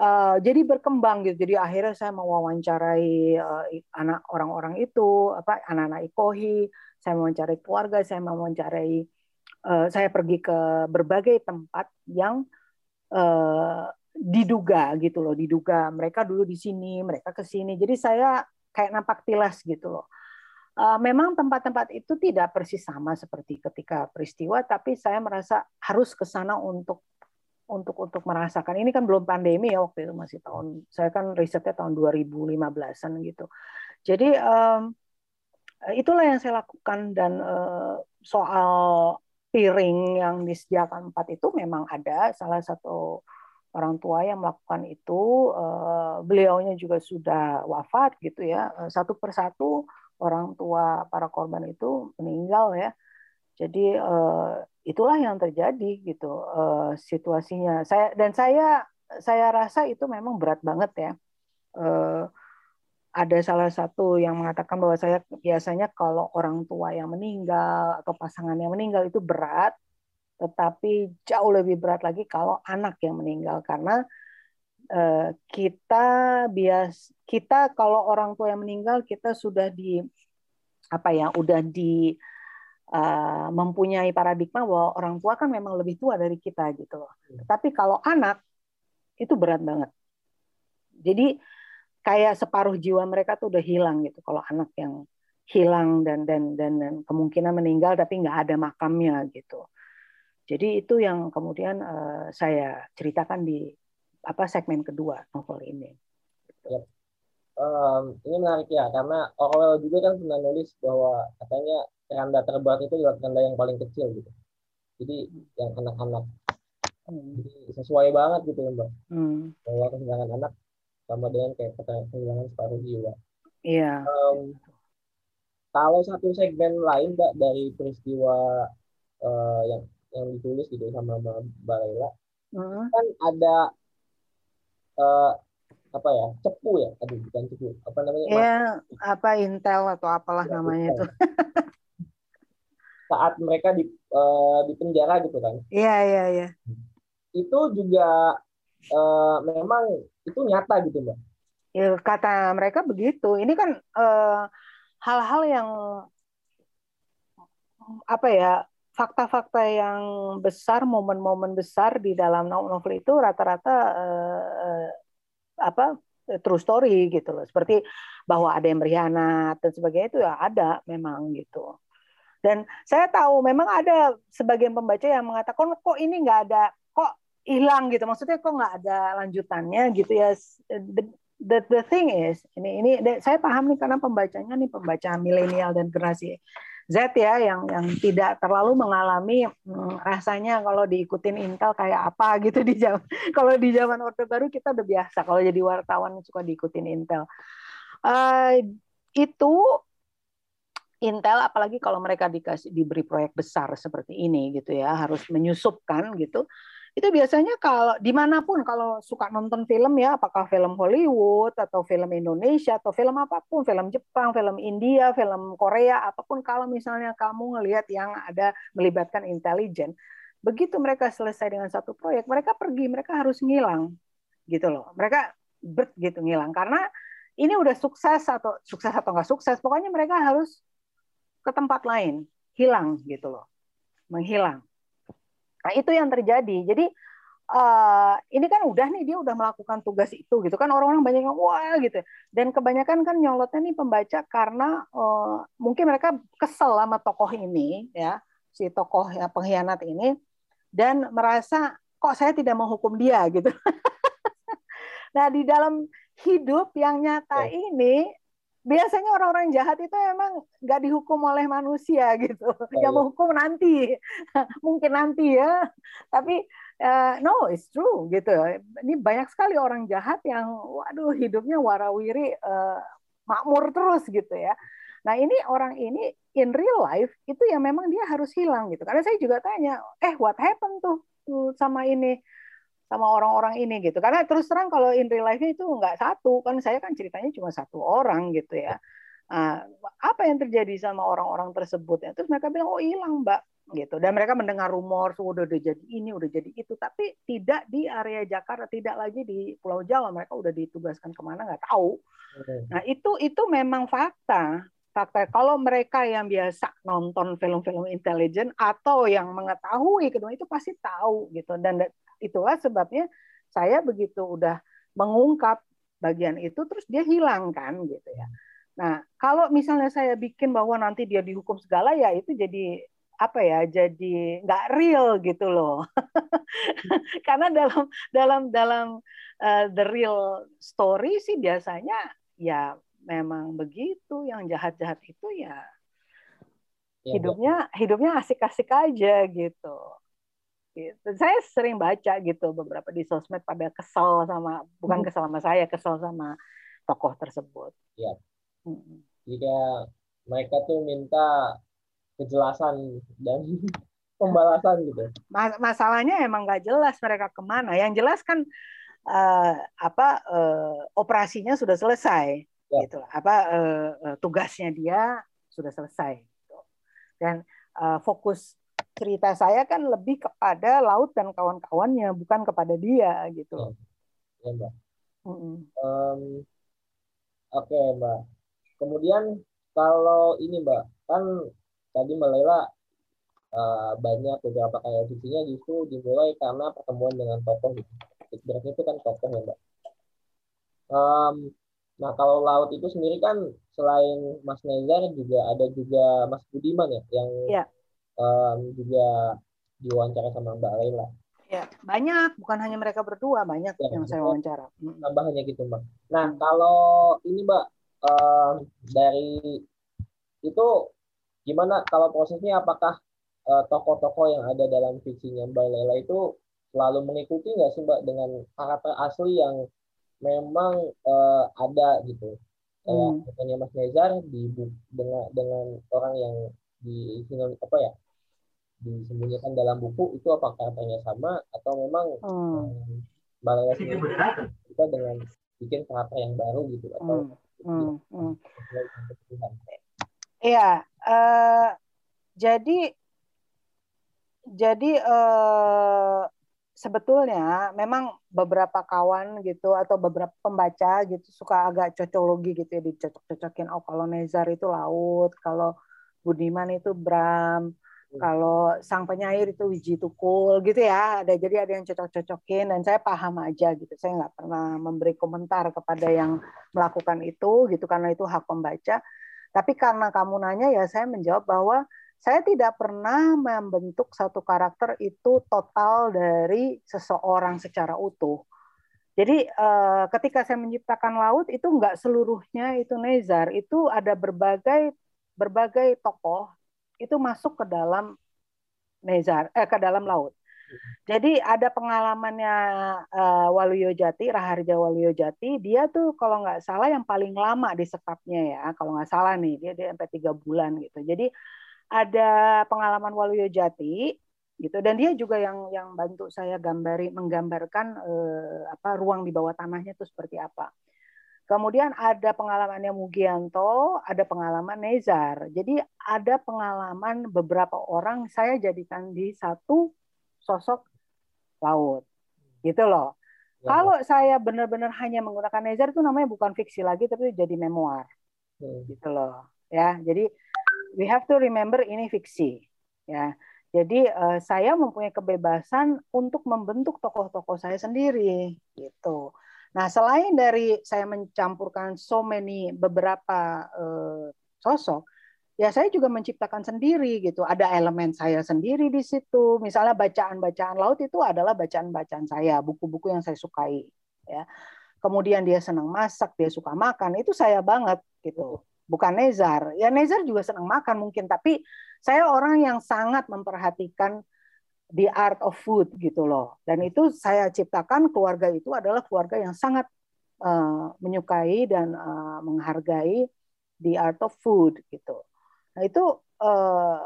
uh, jadi berkembang gitu. Jadi akhirnya saya mewawancarai uh, anak orang-orang itu, apa anak-anak ikohi, saya mewawancarai keluarga, saya mewawancarai uh, saya pergi ke berbagai tempat yang uh, diduga gitu loh, diduga mereka dulu di sini, mereka ke sini. Jadi saya kayak nampak tilas gitu loh. Uh, memang tempat-tempat itu tidak persis sama seperti ketika peristiwa, tapi saya merasa harus ke sana untuk untuk untuk merasakan. Ini kan belum pandemi ya waktu itu masih tahun. Saya kan risetnya tahun 2015-an gitu. Jadi um, itulah yang saya lakukan dan uh, soal piring yang disediakan empat itu memang ada salah satu orang tua yang melakukan itu uh, beliaunya juga sudah wafat gitu ya. Uh, satu persatu orang tua para korban itu meninggal ya. Jadi uh, itulah yang terjadi gitu situasinya. Saya dan saya saya rasa itu memang berat banget ya. Ada salah satu yang mengatakan bahwa saya biasanya kalau orang tua yang meninggal atau pasangan yang meninggal itu berat, tetapi jauh lebih berat lagi kalau anak yang meninggal karena eh, kita bias kita kalau orang tua yang meninggal kita sudah di apa ya udah di uh, mempunyai paradigma bahwa orang tua kan memang lebih tua dari kita gitu loh. Hmm. Tapi kalau anak itu berat banget. Jadi kayak separuh jiwa mereka tuh udah hilang gitu kalau anak yang hilang dan dan dan, dan kemungkinan meninggal tapi nggak ada makamnya gitu. Jadi itu yang kemudian uh, saya ceritakan di apa segmen kedua novel ini. Ya. Um, ini menarik ya karena Orwell juga kan pernah nulis bahwa katanya keranda terberat itu adalah keranda yang paling kecil gitu. Jadi yang anak-anak. Hmm. Jadi sesuai banget gitu ya mbak. Hmm. Bahwa kehilangan anak sama dengan kayak kehilangan separuh jiwa. Iya. Um, kalau satu segmen lain mbak dari peristiwa uh, yang yang ditulis gitu sama Mbak Laila, uh-huh. kan ada uh, apa ya cepu ya, aduh bukan cepu, apa namanya? Iya, apa Intel atau apalah ya, namanya itu. Saat mereka di uh, di penjara gitu kan? Iya iya iya. Itu juga uh, memang itu nyata gitu mbak ya kata mereka begitu ini kan hal hal-hal yang apa ya fakta-fakta yang besar momen-momen besar di dalam novel itu rata-rata uh, apa true story gitu loh. Seperti bahwa ada yang berkhianat dan sebagainya itu ya ada memang gitu. Dan saya tahu memang ada sebagian pembaca yang mengatakan kok ini nggak ada kok hilang gitu. Maksudnya kok nggak ada lanjutannya gitu ya the, the thing is ini ini saya paham nih karena pembacanya nih pembaca milenial dan generasi Z ya yang yang tidak terlalu mengalami hmm, rasanya kalau diikutin Intel kayak apa gitu di jam kalau di zaman Orde Baru kita udah biasa kalau jadi wartawan suka diikutin Intel. Uh, itu Intel apalagi kalau mereka dikasih diberi proyek besar seperti ini gitu ya harus menyusupkan gitu itu biasanya kalau di mana pun kalau suka nonton film ya apakah film Hollywood atau film Indonesia atau film apa pun film Jepang film India film Korea apa pun kalau misalnya kamu ngelihat yang ada melibatkan intelijen begitu mereka selesai dengan satu proyek mereka pergi mereka harus ngilang gitu loh. Mereka ber gitu ngilang karena ini udah sukses atau sukses atau nggak sukses pokoknya mereka harus ke tempat lain hilang gitu loh menghilang Nah, itu yang terjadi. Jadi uh, ini kan udah nih dia udah melakukan tugas itu gitu kan orang-orang banyak yang wah gitu. Dan kebanyakan kan nyolotnya nih pembaca karena uh, mungkin mereka kesel sama tokoh ini ya, si tokoh ya pengkhianat ini dan merasa kok saya tidak menghukum dia gitu. nah, di dalam hidup yang nyata ini biasanya orang-orang jahat itu emang nggak dihukum oleh manusia gitu. Oh, yang mau hukum nanti, mungkin nanti ya. Tapi uh, no, it's true gitu. Ini banyak sekali orang jahat yang, waduh, hidupnya warawiri uh, makmur terus gitu ya. Nah ini orang ini in real life itu ya memang dia harus hilang gitu. Karena saya juga tanya, eh what happened tuh sama ini? Sama orang-orang ini gitu. Karena terus terang kalau in real life itu nggak satu, kan saya kan ceritanya cuma satu orang gitu ya. Nah, apa yang terjadi sama orang-orang tersebut ya? Terus mereka bilang, oh hilang mbak, gitu. Dan mereka mendengar rumor, sudah udah jadi ini, udah jadi itu, tapi tidak di area Jakarta, tidak lagi di Pulau Jawa. Mereka udah ditugaskan ke mana nggak tahu. Nah itu itu memang fakta. Fakta. Kalau mereka yang biasa nonton film-film intelijen atau yang mengetahui kedua itu pasti tahu gitu. Dan itulah sebabnya saya begitu udah mengungkap bagian itu terus dia hilang kan gitu ya. Nah, kalau misalnya saya bikin bahwa nanti dia dihukum segala ya itu jadi apa ya jadi nggak real gitu loh. Karena dalam dalam dalam uh, the real story sih biasanya ya memang begitu yang jahat-jahat itu ya, ya hidupnya ya. hidupnya asik-asik aja gitu Gitu. Saya sering baca gitu beberapa di sosmed pada kesal sama bukan hmm. kesal sama saya, kesal sama tokoh tersebut. Ya. Hmm. Jika mereka tuh minta kejelasan dan pembalasan gitu. Mas masalahnya emang nggak jelas mereka ke mana. Yang jelas kan uh, apa uh, operasinya sudah selesai, ya. gitu. Apa uh, tugasnya dia sudah selesai. Gitu. Dan uh, fokus cerita saya kan lebih kepada laut dan kawan-kawannya bukan kepada dia gitu ya, mbak mm -hmm. um, oke okay, mbak kemudian kalau ini mbak kan tadi mbak Lela uh, banyak beberapa kayak fiksinya justru dimulai karena pertemuan dengan tokoh gitu berarti itu kan tokoh ya mbak um, nah kalau laut itu sendiri kan selain Mas Nezar juga ada juga Mas Budiman ya yang yeah um, juga diwawancara sama Mbak Laila. Ya, banyak, bukan hanya mereka berdua, banyak ya, yang saya wawancara. Tambahnya gitu, Mbak. Nah, kalau ini, Mbak, um, dari itu gimana kalau prosesnya apakah uh, tokoh-tokoh yang ada dalam fiksinya Mbak Laila itu selalu mengikuti nggak sih Mbak dengan karakter asli yang memang uh, ada gitu? Kayak hmm. Mas Nezar di dengan dengan orang yang di apa ya disembunyikan dalam buku itu apa karakternya sama atau memang hmm. um, kita dengan bikin karakter yang baru gitu atau hmm. Hmm. Iya, uh, jadi jadi uh, sebetulnya memang beberapa kawan gitu atau beberapa pembaca gitu suka agak cocologi gitu ya dicocok-cocokin. Oh kalau Nezar itu laut, kalau Budiman itu Bram, kalau sang penyair itu Wiji Tukul gitu ya ada jadi ada yang cocok-cocokin dan saya paham aja gitu. Saya nggak pernah memberi komentar kepada yang melakukan itu gitu karena itu hak pembaca. Tapi karena kamu nanya ya saya menjawab bahwa saya tidak pernah membentuk satu karakter itu total dari seseorang secara utuh jadi eh, ketika saya menciptakan laut itu nggak seluruhnya itu Nezar itu ada berbagai berbagai tokoh itu masuk ke dalam Nezar eh ke dalam laut. Jadi ada pengalamannya uh, Waluyo Jati, Raharja Waluyo Jati, dia tuh kalau nggak salah yang paling lama di sekapnya ya, kalau nggak salah nih dia dia sampai tiga bulan gitu. Jadi ada pengalaman Waluyo Jati gitu dan dia juga yang yang bantu saya gambari menggambarkan uh, apa ruang di bawah tanahnya itu seperti apa. Kemudian ada pengalamannya Mugianto, ada pengalaman Nezar. Jadi ada pengalaman beberapa orang saya jadikan di satu sosok laut. Gitu loh. Ya, Kalau saya benar-benar hanya menggunakan Nezar itu namanya bukan fiksi lagi tapi jadi memoir. Hmm. Gitu loh. Ya, jadi we have to remember ini fiksi. Ya. Jadi uh, saya mempunyai kebebasan untuk membentuk tokoh-tokoh saya sendiri gitu. Nah, selain dari saya mencampurkan so many beberapa uh, sosok, ya saya juga menciptakan sendiri gitu. Ada elemen saya sendiri di situ. Misalnya bacaan-bacaan laut itu adalah bacaan-bacaan saya, buku-buku yang saya sukai. Ya. kemudian dia senang masak, dia suka makan, itu saya banget gitu. Bukan Nezar. Ya Nezar juga senang makan mungkin, tapi saya orang yang sangat memperhatikan the art of food gitu loh. Dan itu saya ciptakan keluarga itu adalah keluarga yang sangat uh, menyukai dan uh, menghargai the art of food gitu. Nah itu uh,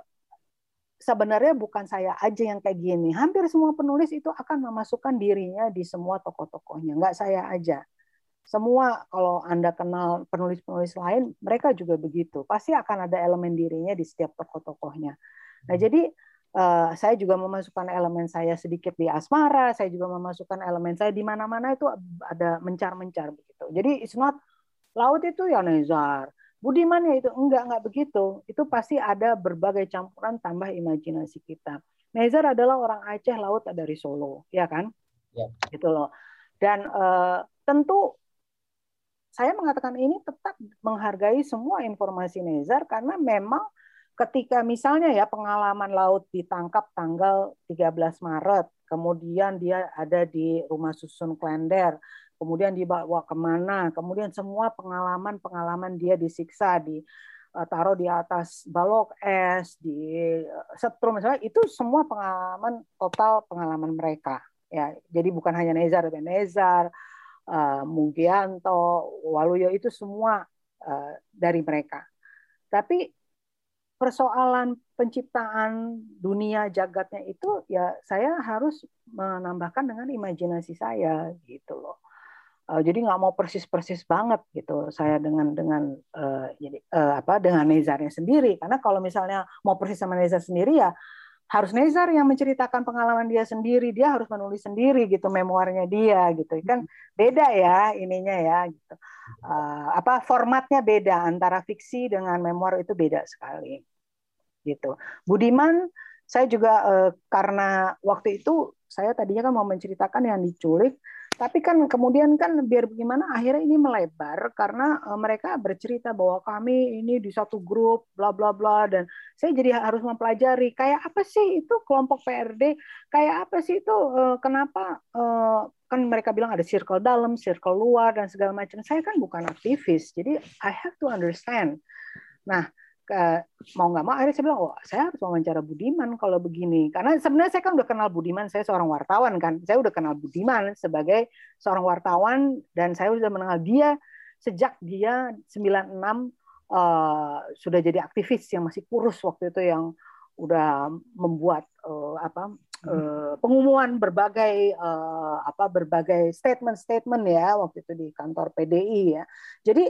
sebenarnya bukan saya aja yang kayak gini. Hampir semua penulis itu akan memasukkan dirinya di semua tokoh-tokohnya, nggak saya aja. Semua kalau Anda kenal penulis-penulis lain, mereka juga begitu. Pasti akan ada elemen dirinya di setiap tokoh-tokohnya. Nah, jadi uh, saya juga memasukkan elemen saya sedikit di asmara, saya juga memasukkan elemen saya di mana-mana itu ada mencar-mencar begitu. Jadi it's not laut itu ya Nezar, Budiman ya itu enggak enggak begitu. Itu pasti ada berbagai campuran tambah imajinasi kita. Nezar adalah orang Aceh laut dari Solo, ya kan? Ya. Gitu loh. Dan uh, tentu saya mengatakan ini tetap menghargai semua informasi Nezar karena memang ketika misalnya ya pengalaman laut ditangkap tanggal 13 Maret, kemudian dia ada di rumah susun Klender, kemudian dibawa ke mana, kemudian semua pengalaman-pengalaman dia disiksa di eh, taruh di atas balok es, di eh, setrum misalnya itu semua pengalaman total pengalaman mereka ya. Jadi bukan hanya Nezar dan Nezar, uh, Mugianto, Waluyo itu semua uh, dari mereka. Tapi persoalan penciptaan dunia jagatnya itu ya saya harus menambahkan dengan imajinasi saya gitu loh. Uh, jadi nggak mau persis-persis banget gitu saya dengan dengan uh, jadi uh, apa dengan Nezarnya sendiri karena kalau misalnya mau persis sama Nezar sendiri ya harus Nezar yang menceritakan pengalaman dia sendiri dia harus menulis sendiri gitu memoirnya dia gitu. Kan beda ya ininya ya gitu. Uh, apa formatnya beda antara fiksi dengan memoir itu beda sekali gitu. Budiman saya juga uh, karena waktu itu saya tadinya kan mau menceritakan yang diculik tapi kan kemudian kan biar bagaimana akhirnya ini melebar karena uh, mereka bercerita bahwa kami ini di satu grup bla bla bla dan saya jadi harus mempelajari kayak apa sih itu kelompok PRD kayak apa sih itu uh, kenapa uh, kan mereka bilang ada circle dalam circle luar dan segala macam. Saya kan bukan aktivis jadi I have to understand. Nah mau nggak mau akhirnya saya bilang oh saya harus wawancara Budiman kalau begini. Karena sebenarnya saya kan udah kenal Budiman saya seorang wartawan kan. Saya udah kenal Budiman sebagai seorang wartawan dan saya sudah mengenal dia sejak dia 96 uh, sudah jadi aktivis yang masih kurus waktu itu yang udah membuat uh, apa uh, pengumuman berbagai uh, apa berbagai statement-statement ya waktu itu di kantor PDI ya. Jadi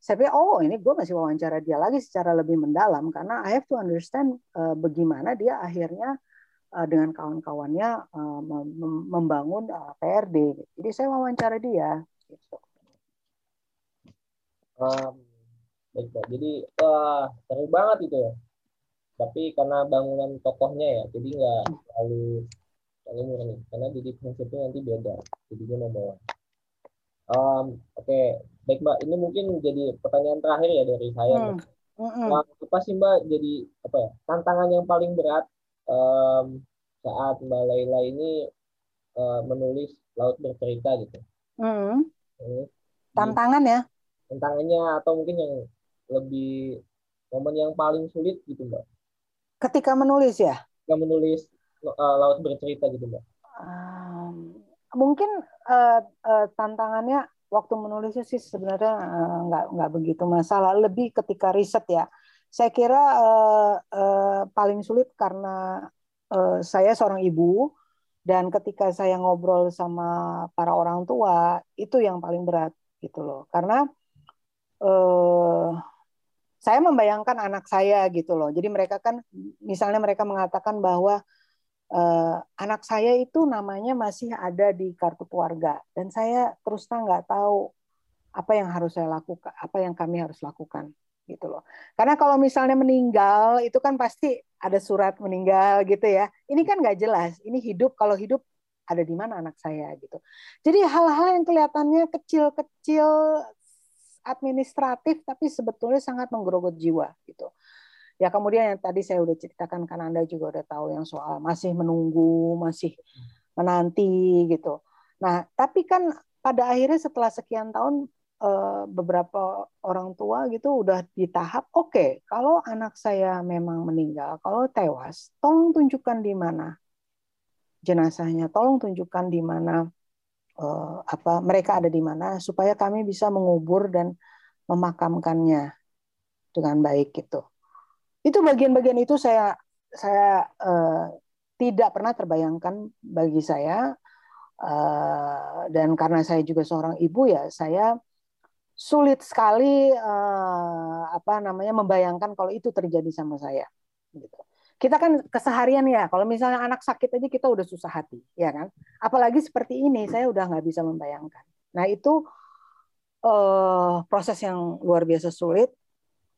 saya pikir oh ini gue masih wawancara dia lagi secara lebih mendalam karena I have to understand uh, bagaimana dia akhirnya uh, dengan kawan-kawannya uh, membangun uh, PRD. Jadi saya wawancara dia. Gitu. Um, baik, baik. Jadi wah seru banget itu ya. Tapi karena bangunan tokohnya ya, jadi nggak terlalu terlalu murni. Karena jadi prinsipnya nanti beda. Jadi dia membawa. Um, Oke, okay. baik Mbak. Ini mungkin jadi pertanyaan terakhir ya dari saya. Hmm. Hmm. Nah, apa sih Mbak jadi apa ya tantangan yang paling berat um, saat Mbak Laila ini uh, menulis Laut Bercerita gitu? Hmm. Tantangan ya? Tantangannya atau mungkin yang lebih momen yang paling sulit gitu Mbak? Ketika menulis ya? Ketika menulis uh, Laut Bercerita gitu Mbak? Um, mungkin uh, uh, tantangannya waktu menulisnya sih sebenarnya uh, nggak nggak begitu masalah. Lebih ketika riset ya. Saya kira uh, uh, paling sulit karena uh, saya seorang ibu dan ketika saya ngobrol sama para orang tua itu yang paling berat gitu loh. Karena uh, saya membayangkan anak saya gitu loh. Jadi mereka kan misalnya mereka mengatakan bahwa uh, anak saya itu namanya masih ada di kartu keluarga dan saya terus terang nggak tahu apa yang harus saya lakukan, apa yang kami harus lakukan gitu loh. Karena kalau misalnya meninggal itu kan pasti ada surat meninggal gitu ya. Ini kan nggak jelas. Ini hidup kalau hidup ada di mana anak saya gitu. Jadi hal-hal yang kelihatannya kecil-kecil administratif tapi sebetulnya sangat menggerogot jiwa gitu. Ya kemudian yang tadi saya udah ceritakan kan Anda juga udah tahu yang soal masih menunggu, masih menanti gitu. Nah, tapi kan pada akhirnya setelah sekian tahun eh, beberapa orang tua gitu udah di tahap oke okay, kalau anak saya memang meninggal kalau tewas tolong tunjukkan di mana jenazahnya tolong tunjukkan di mana uh, apa mereka ada di mana supaya kami bisa mengubur dan memakamkannya dengan baik gitu itu bagian-bagian itu saya saya uh, tidak pernah terbayangkan bagi saya. Uh, dan karena saya juga seorang ibu ya saya sulit sekali uh, apa namanya membayangkan kalau itu terjadi sama saya gitu. Kita kan keseharian ya kalau misalnya anak sakit aja kita udah susah hati ya kan? Apalagi seperti ini saya udah nggak bisa membayangkan. Nah itu uh, proses yang luar biasa sulit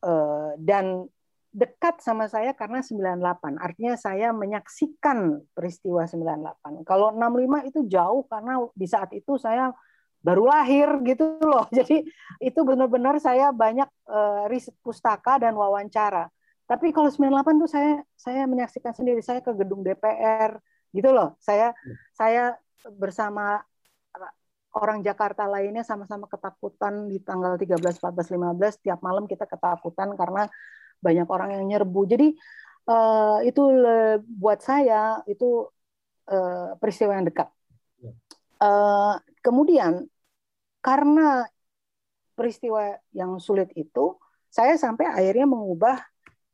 uh, dan dekat sama saya karena 98 artinya saya menyaksikan peristiwa 98 kalau 65 itu jauh karena di saat itu saya baru lahir gitu loh. Jadi itu benar-benar saya banyak uh, riset pustaka dan wawancara. Tapi kalau 98 tuh saya saya menyaksikan sendiri. Saya ke gedung DPR gitu loh. Saya hmm. saya bersama orang Jakarta lainnya sama-sama ketakutan di tanggal 13, 14, 15 tiap malam kita ketakutan karena banyak orang yang nyerbu. Jadi uh, itu buat saya itu uh, peristiwa yang dekat. Uh, kemudian karena peristiwa yang sulit itu, saya sampai akhirnya mengubah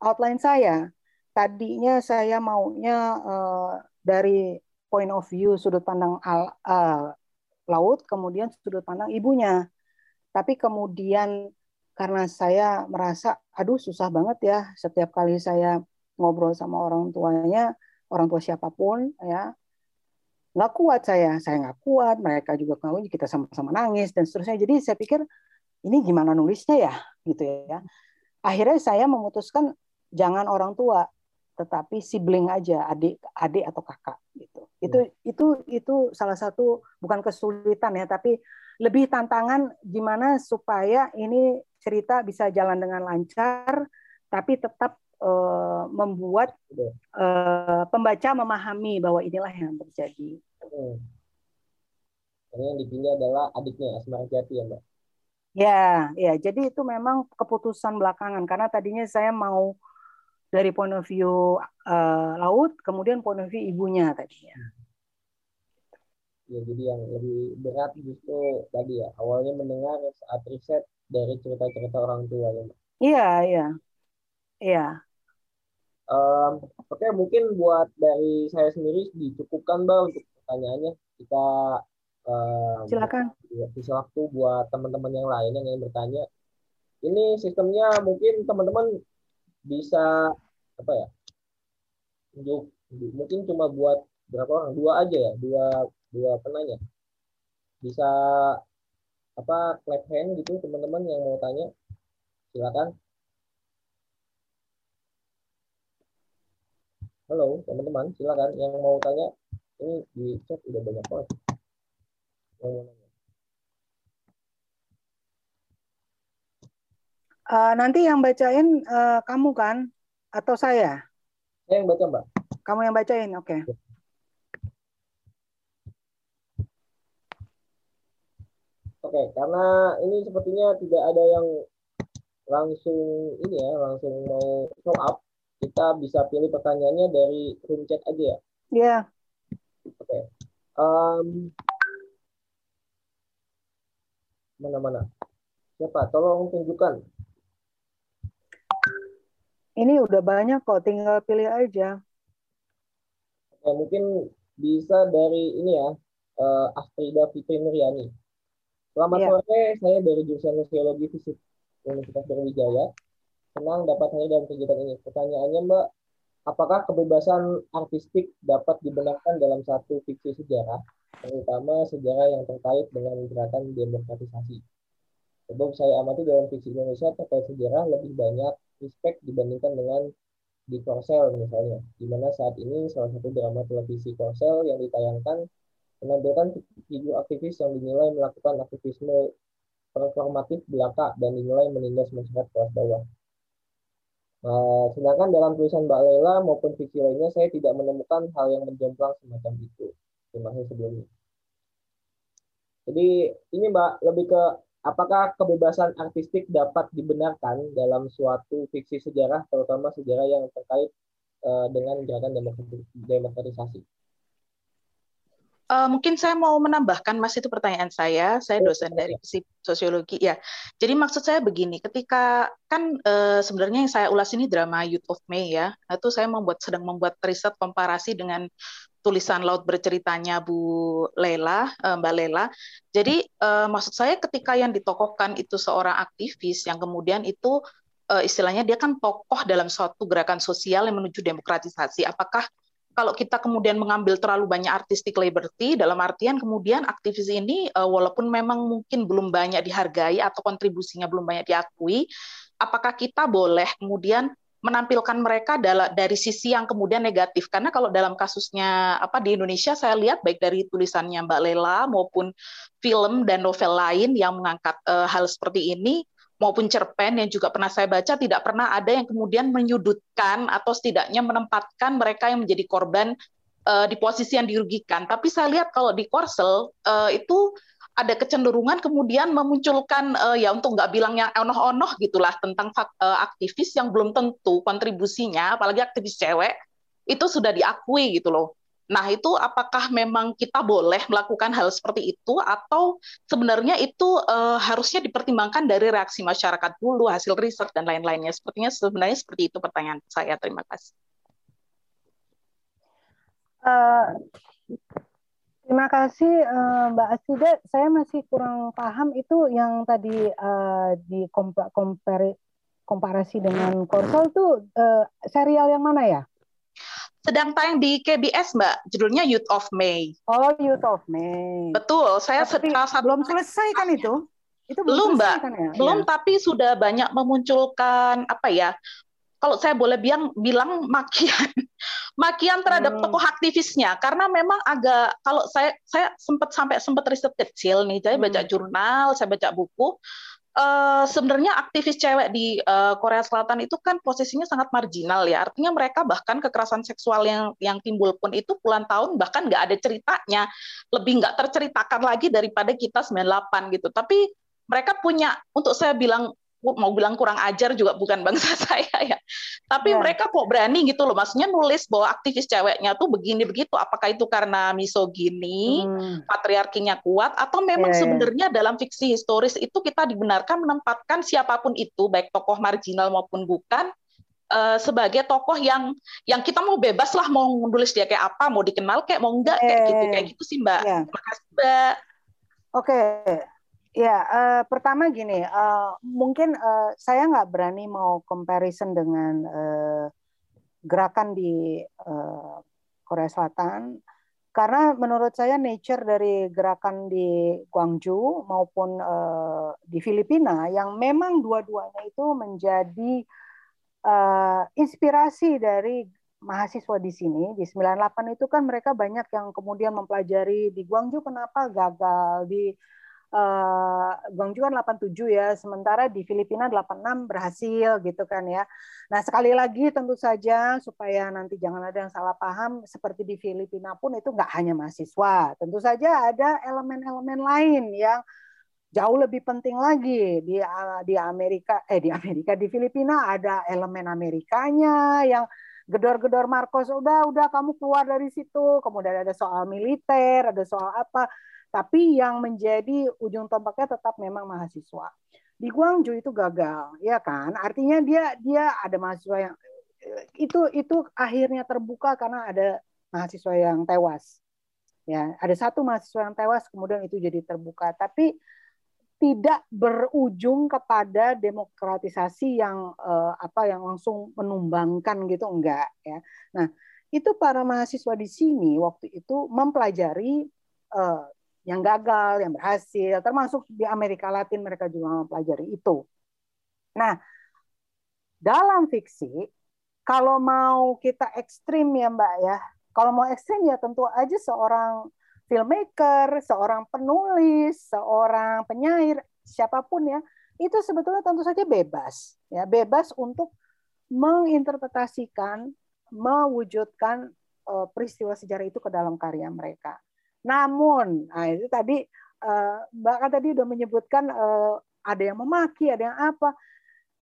outline saya. Tadinya saya maunya uh, dari point of view sudut pandang al, uh, laut, kemudian sudut pandang ibunya. Tapi kemudian karena saya merasa, aduh susah banget ya setiap kali saya ngobrol sama orang tuanya, orang tua siapa pun, ya nggak kuat saya, saya nggak kuat, mereka juga nggak kita sama-sama nangis dan seterusnya. Jadi saya pikir ini gimana nulisnya ya, gitu ya. Akhirnya saya memutuskan jangan orang tua tetapi sibling aja adik adik atau kakak gitu itu hmm. itu itu salah satu bukan kesulitan ya tapi lebih tantangan gimana supaya ini cerita bisa jalan dengan lancar tapi tetap uh, membuat uh, pembaca memahami bahwa inilah yang terjadi. Hmm. Karena yang dipilih adalah adiknya Asmara Jati ya mbak. Ya, ya. Jadi itu memang keputusan belakangan karena tadinya saya mau dari point of view uh, laut, kemudian point of view ibunya tadinya. Ya, jadi yang lebih berat justru tadi ya, awalnya mendengar saat riset dari cerita-cerita orang tua ya. Iya, iya. Iya. Um, Oke, okay, mungkin buat dari saya sendiri dicukupkan Mbak untuk pertanyaannya. Kita um, silakan. Bisa waktu buat teman-teman yang lain yang ingin bertanya. Ini sistemnya mungkin teman-teman bisa apa ya untuk mungkin cuma buat berapa orang dua aja ya dua dua penanya bisa apa clap hand gitu teman-teman yang mau tanya silakan halo teman-teman silakan yang mau tanya ini di chat udah banyak banget yang mau nanya Uh, nanti yang bacain uh, kamu kan? atau saya? Saya yang baca, Mbak. Kamu yang bacain, oke. Okay. Okay, karena ini sepertinya tidak ada yang langsung ini ya, langsung mau show up, kita bisa pilih pertanyaannya dari room chat aja ya. Iya. Yeah. Oke. Okay. Um, mana-mana? Siapa? Tolong tunjukkan ini udah banyak kok, tinggal pilih aja. Ya, mungkin bisa dari ini ya, uh, Astrida Fitri Nuryani. Selamat ya. sore, saya dari jurusan Sosiologi Fisik Universitas Brawijaya. Senang dapat hadir dalam kegiatan ini. Pertanyaannya Mbak, apakah kebebasan artistik dapat dibenarkan dalam satu fiksi sejarah, terutama sejarah yang terkait dengan gerakan demokratisasi? Sebab saya amati dalam fiksi Indonesia terkait sejarah lebih banyak respect dibandingkan dengan di Korsel misalnya, di mana saat ini salah satu drama televisi Korsel yang ditayangkan menampilkan figur aktivis yang dinilai melakukan aktivisme performatif belaka dan dinilai menindas masyarakat kelas bawah. Nah, sedangkan dalam tulisan Mbak Lela maupun fiksi lainnya saya tidak menemukan hal yang menjomplang semacam itu. Terima kasih sebelumnya. Jadi ini Mbak lebih ke apakah kebebasan artistik dapat dibenarkan dalam suatu fiksi sejarah, terutama sejarah yang terkait uh, dengan gerakan demokratisasi? Uh, mungkin saya mau menambahkan, Mas, itu pertanyaan saya. Saya dosen dari sosiologi. Ya, jadi maksud saya begini, ketika kan uh, sebenarnya yang saya ulas ini drama Youth of May ya, itu saya membuat sedang membuat riset komparasi dengan tulisan laut berceritanya Bu Lela, uh, Mbak Lela. Jadi uh, maksud saya ketika yang ditokohkan itu seorang aktivis yang kemudian itu uh, istilahnya dia kan tokoh dalam suatu gerakan sosial yang menuju demokratisasi. Apakah kalau kita kemudian mengambil terlalu banyak artistic liberty dalam artian kemudian aktivis ini uh, walaupun memang mungkin belum banyak dihargai atau kontribusinya belum banyak diakui apakah kita boleh kemudian menampilkan mereka dari sisi yang kemudian negatif? Karena kalau dalam kasusnya apa di Indonesia saya lihat baik dari tulisannya Mbak Lela maupun film dan novel lain yang mengangkat uh, hal seperti ini maupun cerpen yang juga pernah saya baca tidak pernah ada yang kemudian menyudutkan atau setidaknya menempatkan mereka yang menjadi korban uh, di posisi yang dirugikan. Tapi saya lihat kalau di Korsel uh, itu ada kecenderungan kemudian memunculkan uh, ya untuk nggak bilang yang onoh-onoh gitulah tentang uh, aktivis yang belum tentu kontribusinya, apalagi aktivis cewek itu sudah diakui gitu loh. Nah, itu apakah memang kita boleh melakukan hal seperti itu atau sebenarnya itu uh, harusnya dipertimbangkan dari reaksi masyarakat dulu, hasil riset dan lain-lainnya. Sepertinya sebenarnya seperti itu pertanyaan saya. Terima kasih. Uh, terima kasih uh, Mbak Asida. Saya masih kurang paham itu yang tadi uh, di komparasi dengan Korsel itu uh, serial yang mana ya? Sedang tayang di KBS, Mbak. Judulnya Youth of May. Oh, Youth of May. Betul. Saya tapi saat belum selesai kan itu? Itu belum, belum Mbak. Kan ya? Belum, ya. tapi sudah banyak memunculkan apa ya? Kalau saya boleh bilang bilang makian, makian terhadap hmm. tokoh aktivisnya, karena memang agak kalau saya saya sempat sampai sempat riset kecil nih, saya baca hmm. jurnal, saya baca buku, uh, sebenarnya aktivis cewek di uh, Korea Selatan itu kan posisinya sangat marginal ya. Artinya mereka bahkan kekerasan seksual yang yang timbul pun itu puluhan tahun bahkan nggak ada ceritanya, lebih nggak terceritakan lagi daripada kita 98 gitu. Tapi mereka punya untuk saya bilang mau bilang kurang ajar juga bukan bangsa saya ya. Tapi yeah. mereka kok berani gitu loh, maksudnya nulis bahwa aktivis ceweknya tuh begini begitu. Apakah itu karena misogini, hmm. patriarkinya kuat, atau memang yeah, iya. sebenarnya yeah. dalam fiksi historis itu kita dibenarkan menempatkan siapa pun itu, baik tokoh marginal maupun bukan, uh, sebagai tokoh yang yang kita mau bebas lah mau menulis dia kayak apa, mau dikenal kayak mau enggak kayak gitu, kayak gitu sih Mbak. Yeah. Terima kasih Mbak. Oke, okay. Ya, uh, pertama gini, uh, mungkin uh, saya nggak berani mau comparison dengan uh, gerakan di uh, Korea Selatan, karena menurut saya nature dari gerakan di Gwangju maupun uh, di Filipina yang memang dua-duanya itu menjadi uh, inspirasi dari mahasiswa di sini di 98 itu kan mereka banyak yang kemudian mempelajari di Gwangju kenapa gagal di uh, Guangzhou kan 87 ya, sementara di Filipina 86 berhasil gitu kan ya. Nah sekali lagi tentu saja supaya nanti jangan ada yang salah paham, seperti di Filipina pun itu nggak hanya mahasiswa, tentu saja ada elemen-elemen lain yang jauh lebih penting lagi. Di di Amerika eh di Amerika di Filipina ada elemen Amerikanya yang gedor-gedor Marcos udah udah kamu keluar dari situ. Kemudian ada soal militer ada soal apa tapi yang menjadi ujung tombaknya tetap memang mahasiswa. Di Guangzhou itu gagal, ya kan? Artinya dia dia ada mahasiswa yang itu itu akhirnya terbuka karena ada mahasiswa yang tewas. Ya, ada satu mahasiswa yang tewas kemudian itu jadi terbuka, tapi tidak berujung kepada demokratisasi yang eh, apa yang langsung menumbangkan gitu enggak ya. Nah, itu para mahasiswa di sini waktu itu mempelajari eh, yang gagal, yang berhasil, termasuk di Amerika Latin mereka juga mempelajari itu. Nah, dalam fiksi, kalau mau kita ekstrim ya Mbak ya, kalau mau ekstrim ya tentu aja seorang filmmaker, seorang penulis, seorang penyair, siapa pun ya, itu sebetulnya tentu saja bebas, ya bebas untuk menginterpretasikan, mewujudkan uh, peristiwa sejarah itu ke dalam karya mereka. Namun, nah itu tadi uh, Mbak kan tadi udah menyebutkan uh, ada yang memaki, ada yang apa.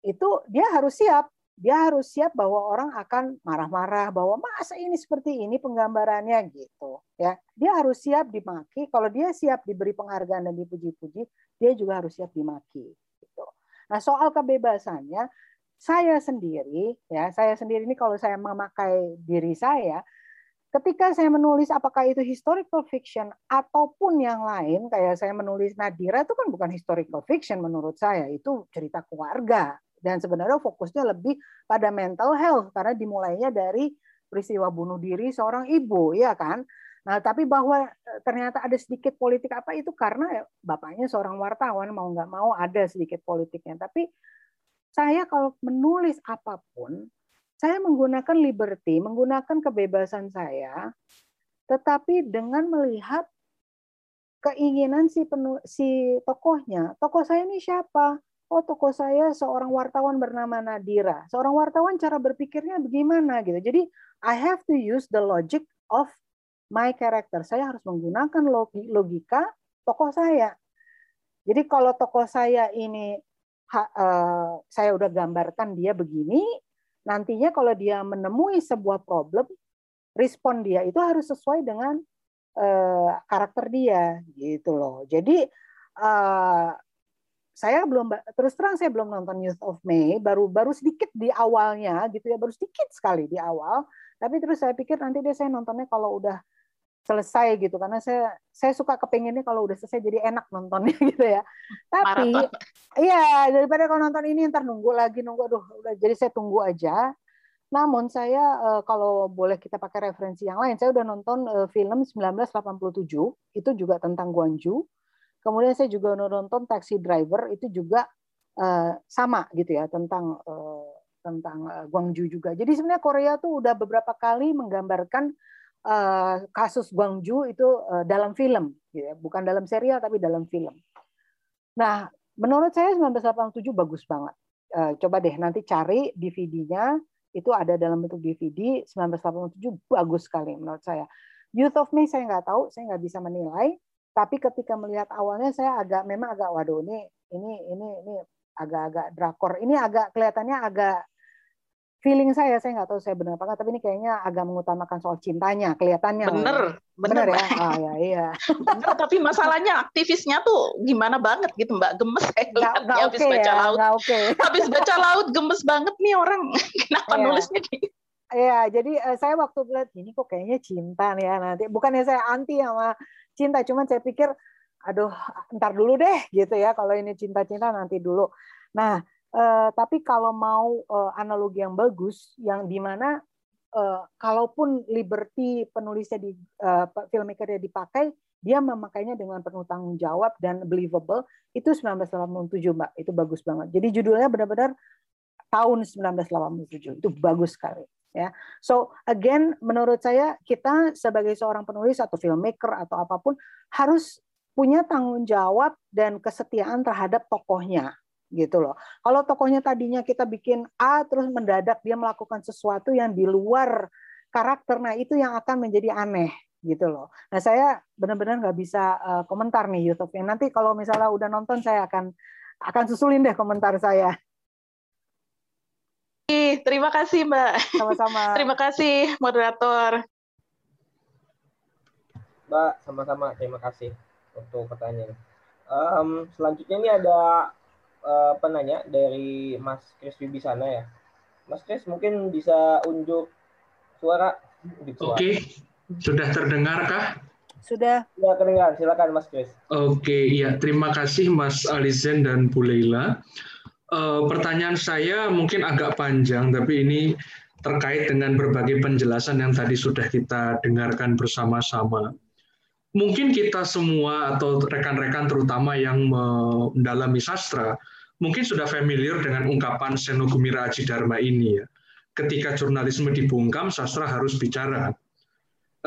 Itu dia harus siap. Dia harus siap bahwa orang akan marah-marah bahwa masa ini seperti ini penggambarannya gitu ya. Dia harus siap dimaki. Kalau dia siap diberi penghargaan dan dipuji-puji, dia juga harus siap dimaki gitu. Nah, soal kebebasannya saya sendiri ya, saya sendiri ini kalau saya memakai diri saya, ketika saya menulis apakah itu historical fiction ataupun yang lain kayak saya menulis Nadira itu kan bukan historical fiction menurut saya itu cerita keluarga. Dan sebenarnya fokusnya lebih pada mental health karena dimulainya dari peristiwa bunuh diri seorang ibu ya kan? Nah tapi bahwa e, ternyata ada sedikit politik apa itu karena bapaknya seorang wartawan mau nggak mau ada sedikit politiknya. Tapi saya kalau menulis apa pun saya menggunakan liberty, menggunakan kebebasan saya, tetapi dengan melihat keinginan si penu, si tokohnya. Tokoh saya ini siapa? Oh, tokoh saya seorang wartawan bernama Nadira. Seorang wartawan cara berpikirnya bagaimana gitu. Jadi I have to use the logic of my character. Saya harus menggunakan logika tokoh saya. Jadi kalau tokoh saya ini uh, saya udah gambarkan dia begini, nantinya kalau dia menemui sebuah problem, respon dia itu harus sesuai dengan uh, karakter dia gitu loh. Jadi uh, saya belum terus terang saya belum nonton Youth of May, baru baru sedikit di awalnya gitu ya, baru sedikit sekali di awal. Tapi terus saya pikir nanti deh saya nontonnya kalau udah selesai gitu karena saya saya suka kepengennya kalau udah selesai jadi enak nontonnya gitu ya. Tapi iya daripada kalau nonton ini ntar nunggu lagi nunggu aduh udah jadi saya tunggu aja. Namun saya eh, kalau boleh kita pakai referensi yang lain saya udah nonton eh, film 1987 itu juga tentang Guangzhou. Kemudian saya juga nonton Taxi Driver itu juga eh, sama gitu ya tentang tentang Guangzhou juga. Jadi sebenarnya Korea tuh udah beberapa kali menggambarkan uh, kasus Guangzhou itu uh, dalam film, gitu ya. bukan dalam serial tapi dalam film. Nah, menurut saya 1987 bagus banget. Uh, coba deh nanti cari DVD-nya, itu ada dalam bentuk DVD 1987 bagus sekali menurut saya. Youth of Me saya nggak tahu, saya nggak bisa menilai. Tapi ketika melihat awalnya saya agak memang agak waduh ini ini ini ini agak-agak drakor. Ini agak kelihatannya agak feeling saya saya nggak tahu saya benar apa enggak tapi ini kayaknya agak mengutamakan soal cintanya kelihatannya bener bener, bener ya ah ya iya bener tapi masalahnya aktivisnya tuh gimana banget gitu mbak gemes saya nggak, habis okay baca ya, laut okay. habis baca laut gemes banget nih orang kenapa yeah. nulisnya gitu Iya, jadi uh, saya waktu lihat ini kok kayaknya cinta nih ya nanti. Bukannya saya anti sama cinta, cuman saya pikir, aduh, ntar dulu deh gitu ya. Kalau ini cinta-cinta nanti dulu. Nah, Uh, tapi kalau mau uh, analogi yang bagus, yang di mana uh, kalaupun liberty penulisnya di uh, filmmakernya dipakai, dia memakainya dengan penuh tanggung jawab dan believable. Itu 1987 mbak, itu bagus banget. Jadi judulnya benar-benar tahun 1987 itu bagus sekali. Ya, so again, menurut saya kita sebagai seorang penulis atau filmmaker atau apa pun harus punya tanggung jawab dan kesetiaan terhadap tokohnya gitu loh. Kalau tokohnya tadinya kita bikin A terus mendadak dia melakukan sesuatu yang di luar karakter, nah itu yang akan menjadi aneh gitu loh. Nah saya benar-benar nggak bisa uh, komentar nih YouTube. Nanti kalau misalnya udah nonton saya akan akan susulin deh komentar saya. Terima kasih Mbak. Sama-sama. Terima kasih moderator. Mbak, sama-sama. Terima kasih untuk pertanyaan. Um, selanjutnya ini ada uh, penanya dari Mas Kris Wibisana ya. Mas Kris mungkin bisa unjuk suara. Oke, okay. sudah terdengarkah? Sudah. Ya, terdengar. Silakan Mas Kris. Oke, okay, ya terima kasih Mas Alizen dan Bu Leila. Uh, pertanyaan saya mungkin agak panjang, tapi ini terkait dengan berbagai penjelasan yang tadi sudah kita dengarkan bersama-sama mungkin kita semua atau rekan-rekan terutama yang mendalami sastra mungkin sudah familiar dengan ungkapan Senogumira Aji Dharma ini ya. Ketika jurnalisme dibungkam, sastra harus bicara.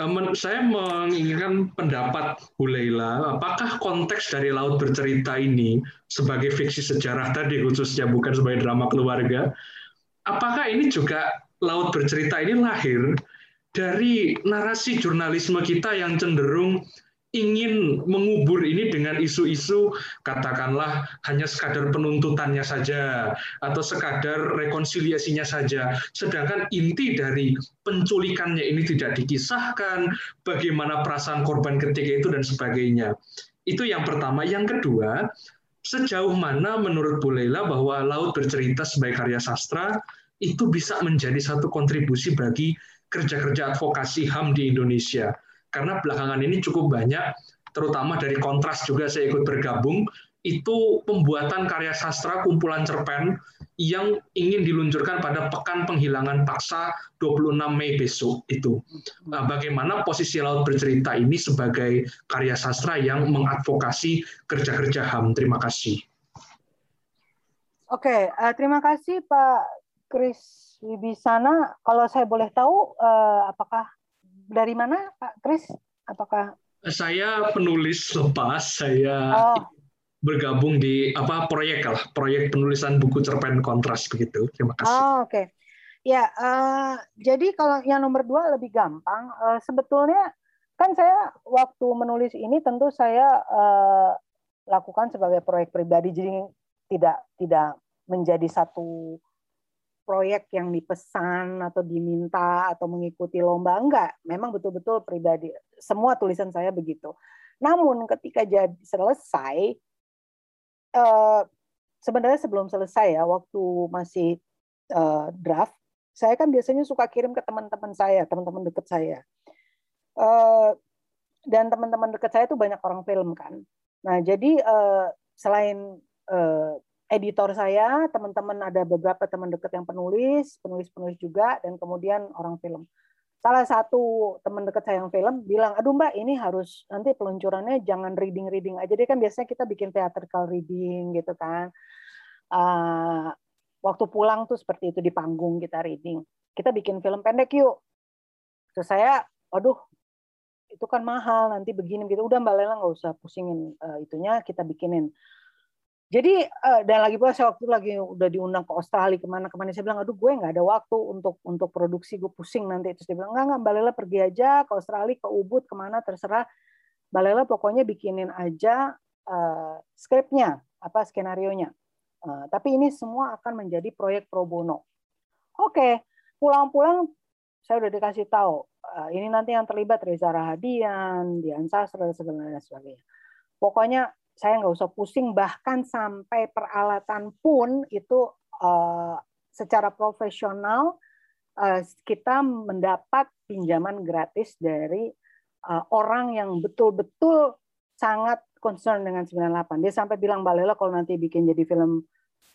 Eh, saya menginginkan pendapat Bu Leila, apakah konteks dari Laut Bercerita ini sebagai fiksi sejarah tadi khususnya bukan sebagai drama keluarga, apakah ini juga Laut Bercerita ini lahir dari narasi jurnalisme kita yang cenderung ingin mengubur ini dengan isu-isu katakanlah hanya sekadar penuntutannya saja atau sekadar rekonsiliasinya saja. Sedangkan inti dari penculikannya ini tidak dikisahkan bagaimana perasaan korban ketika itu dan sebagainya. Itu yang pertama. Yang kedua sejauh mana menurut Bu Leila bahwa Laut Bercerita sebagai karya sastra itu bisa menjadi satu kontribusi bagi kerja-kerja advokasi HAM di Indonesia karena belakangan ini cukup banyak, terutama dari kontras juga saya ikut bergabung, itu pembuatan karya sastra kumpulan cerpen yang ingin diluncurkan pada pekan penghilangan paksa 26 Mei besok itu. Nah, bagaimana posisi Laut Bercerita ini sebagai karya sastra yang mengadvokasi kerja-kerja HAM? Terima kasih. Oke, uh, terima kasih Pak Kris Wibisana. Kalau saya boleh tahu, uh, apakah dari mana Pak Kris? Apakah saya penulis lepas, saya oh. bergabung di apa proyek lah, proyek penulisan buku cerpen kontras begitu. Terima kasih. Oh, oke. Okay. Ya, uh, jadi kalau yang nomor dua lebih gampang. Uh, sebetulnya kan saya waktu menulis ini tentu saya uh, lakukan sebagai proyek pribadi, jadi tidak tidak menjadi satu proyek yang dipesan atau diminta atau mengikuti lomba enggak. Memang betul-betul pribadi semua tulisan saya begitu. Namun ketika jadi selesai eh, sebenarnya sebelum selesai ya waktu masih eh, draft saya kan biasanya suka kirim ke teman-teman saya teman-teman dekat saya. Eh, dan teman-teman dekat saya itu banyak orang film kan. Nah jadi selain editor saya, teman-teman ada beberapa teman dekat yang penulis, penulis-penulis juga, dan kemudian orang film. Salah satu teman dekat saya yang film bilang, aduh mbak ini harus nanti peluncurannya jangan reading-reading aja. Dia kan biasanya kita bikin theatrical reading gitu kan. Uh, waktu pulang tuh seperti itu di panggung kita reading. Kita bikin film pendek yuk. Terus saya, aduh itu kan mahal nanti begini gitu. Udah mbak Lela nggak usah pusingin uh, itunya, kita bikinin jadi uh, dan lagi pula saya waktu itu lagi udah diundang ke Australia ke mana ke mana saya bilang aduh gue nggak ada waktu untuk untuk produksi gue pusing nanti. Terus dia bilang nggak nggak Mbak Lela pergi aja ke Australia ke Ubud ke mana terserah. Mbak Lela pokoknya bikinin aja uh, skripnya apa skenario nya uh, tapi ini semua akan menjadi proyek pro bono. Oke okay. pulang-pulang saya udah dikasih tahu uh, ini nanti yang terlibat Reza Rahadian Dian Sastra dan sebagainya pokoknya saya nggak usah pusing bahkan sampai peralatan pun itu uh, secara profesional uh, kita mendapat pinjaman gratis dari uh, orang yang betul-betul sangat concern dengan 98. Dia sampai bilang Mbak kalau nanti bikin jadi film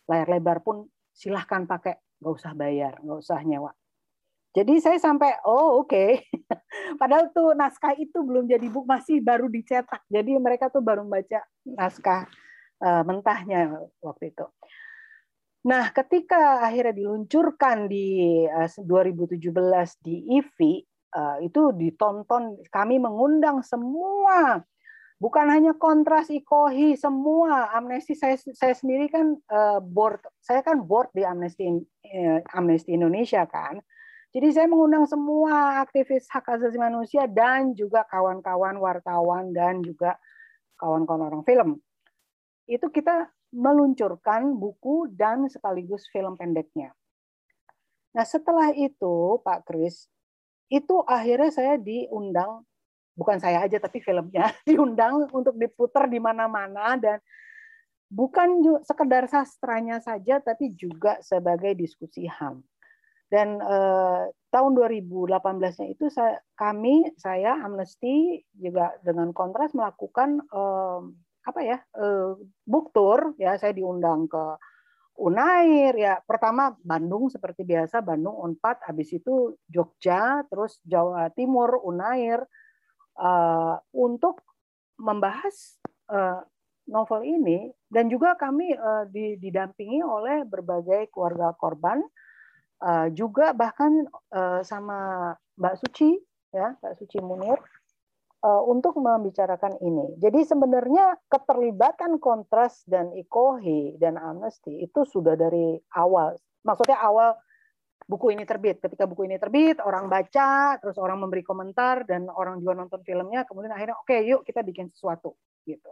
layar lebar pun silahkan pakai, nggak usah bayar, nggak usah nyewa. Jadi saya sampai oh oke. Okay. Padahal tuh naskah itu belum jadi buku masih baru dicetak. Jadi mereka tuh baru baca naskah uh, mentahnya waktu itu. Nah, ketika akhirnya diluncurkan di uh, eh, 2017 di IFI uh, eh, itu ditonton kami mengundang semua bukan hanya kontras ikohi semua amnesti saya saya sendiri kan uh, board saya kan board di amnesti uh, amnesti Indonesia kan jadi saya mengundang semua aktivis hak asasi manusia dan juga kawan-kawan wartawan dan juga kawan-kawan orang film. Itu kita meluncurkan buku dan sekaligus film pendeknya. Nah setelah itu Pak Kris, itu akhirnya saya diundang, bukan saya aja tapi filmnya, diundang untuk diputar di mana-mana dan bukan sekedar sastranya saja tapi juga sebagai diskusi HAM. Dan eh, tahun 2018-nya itu saya, kami, saya Amnesty juga dengan Kontras melakukan eh, apa ya eh, book tour ya saya diundang ke Unair ya. Pertama Bandung seperti biasa Bandung Unpad habis itu Jogja terus Jawa Timur Unair. Uh, untuk membahas uh, novel ini dan juga kami uh, didampingi oleh berbagai keluarga korban uh, juga bahkan uh, sama Mbak Suci ya Mbak Suci Munir uh, untuk membicarakan ini. Jadi sebenarnya keterlibatan kontras dan ikohi dan amnesty itu sudah dari awal. Maksudnya awal buku ini terbit. Ketika buku ini terbit, orang baca, terus orang memberi komentar dan orang juga nonton filmnya, kemudian akhirnya oke okay, yuk kita bikin sesuatu gitu.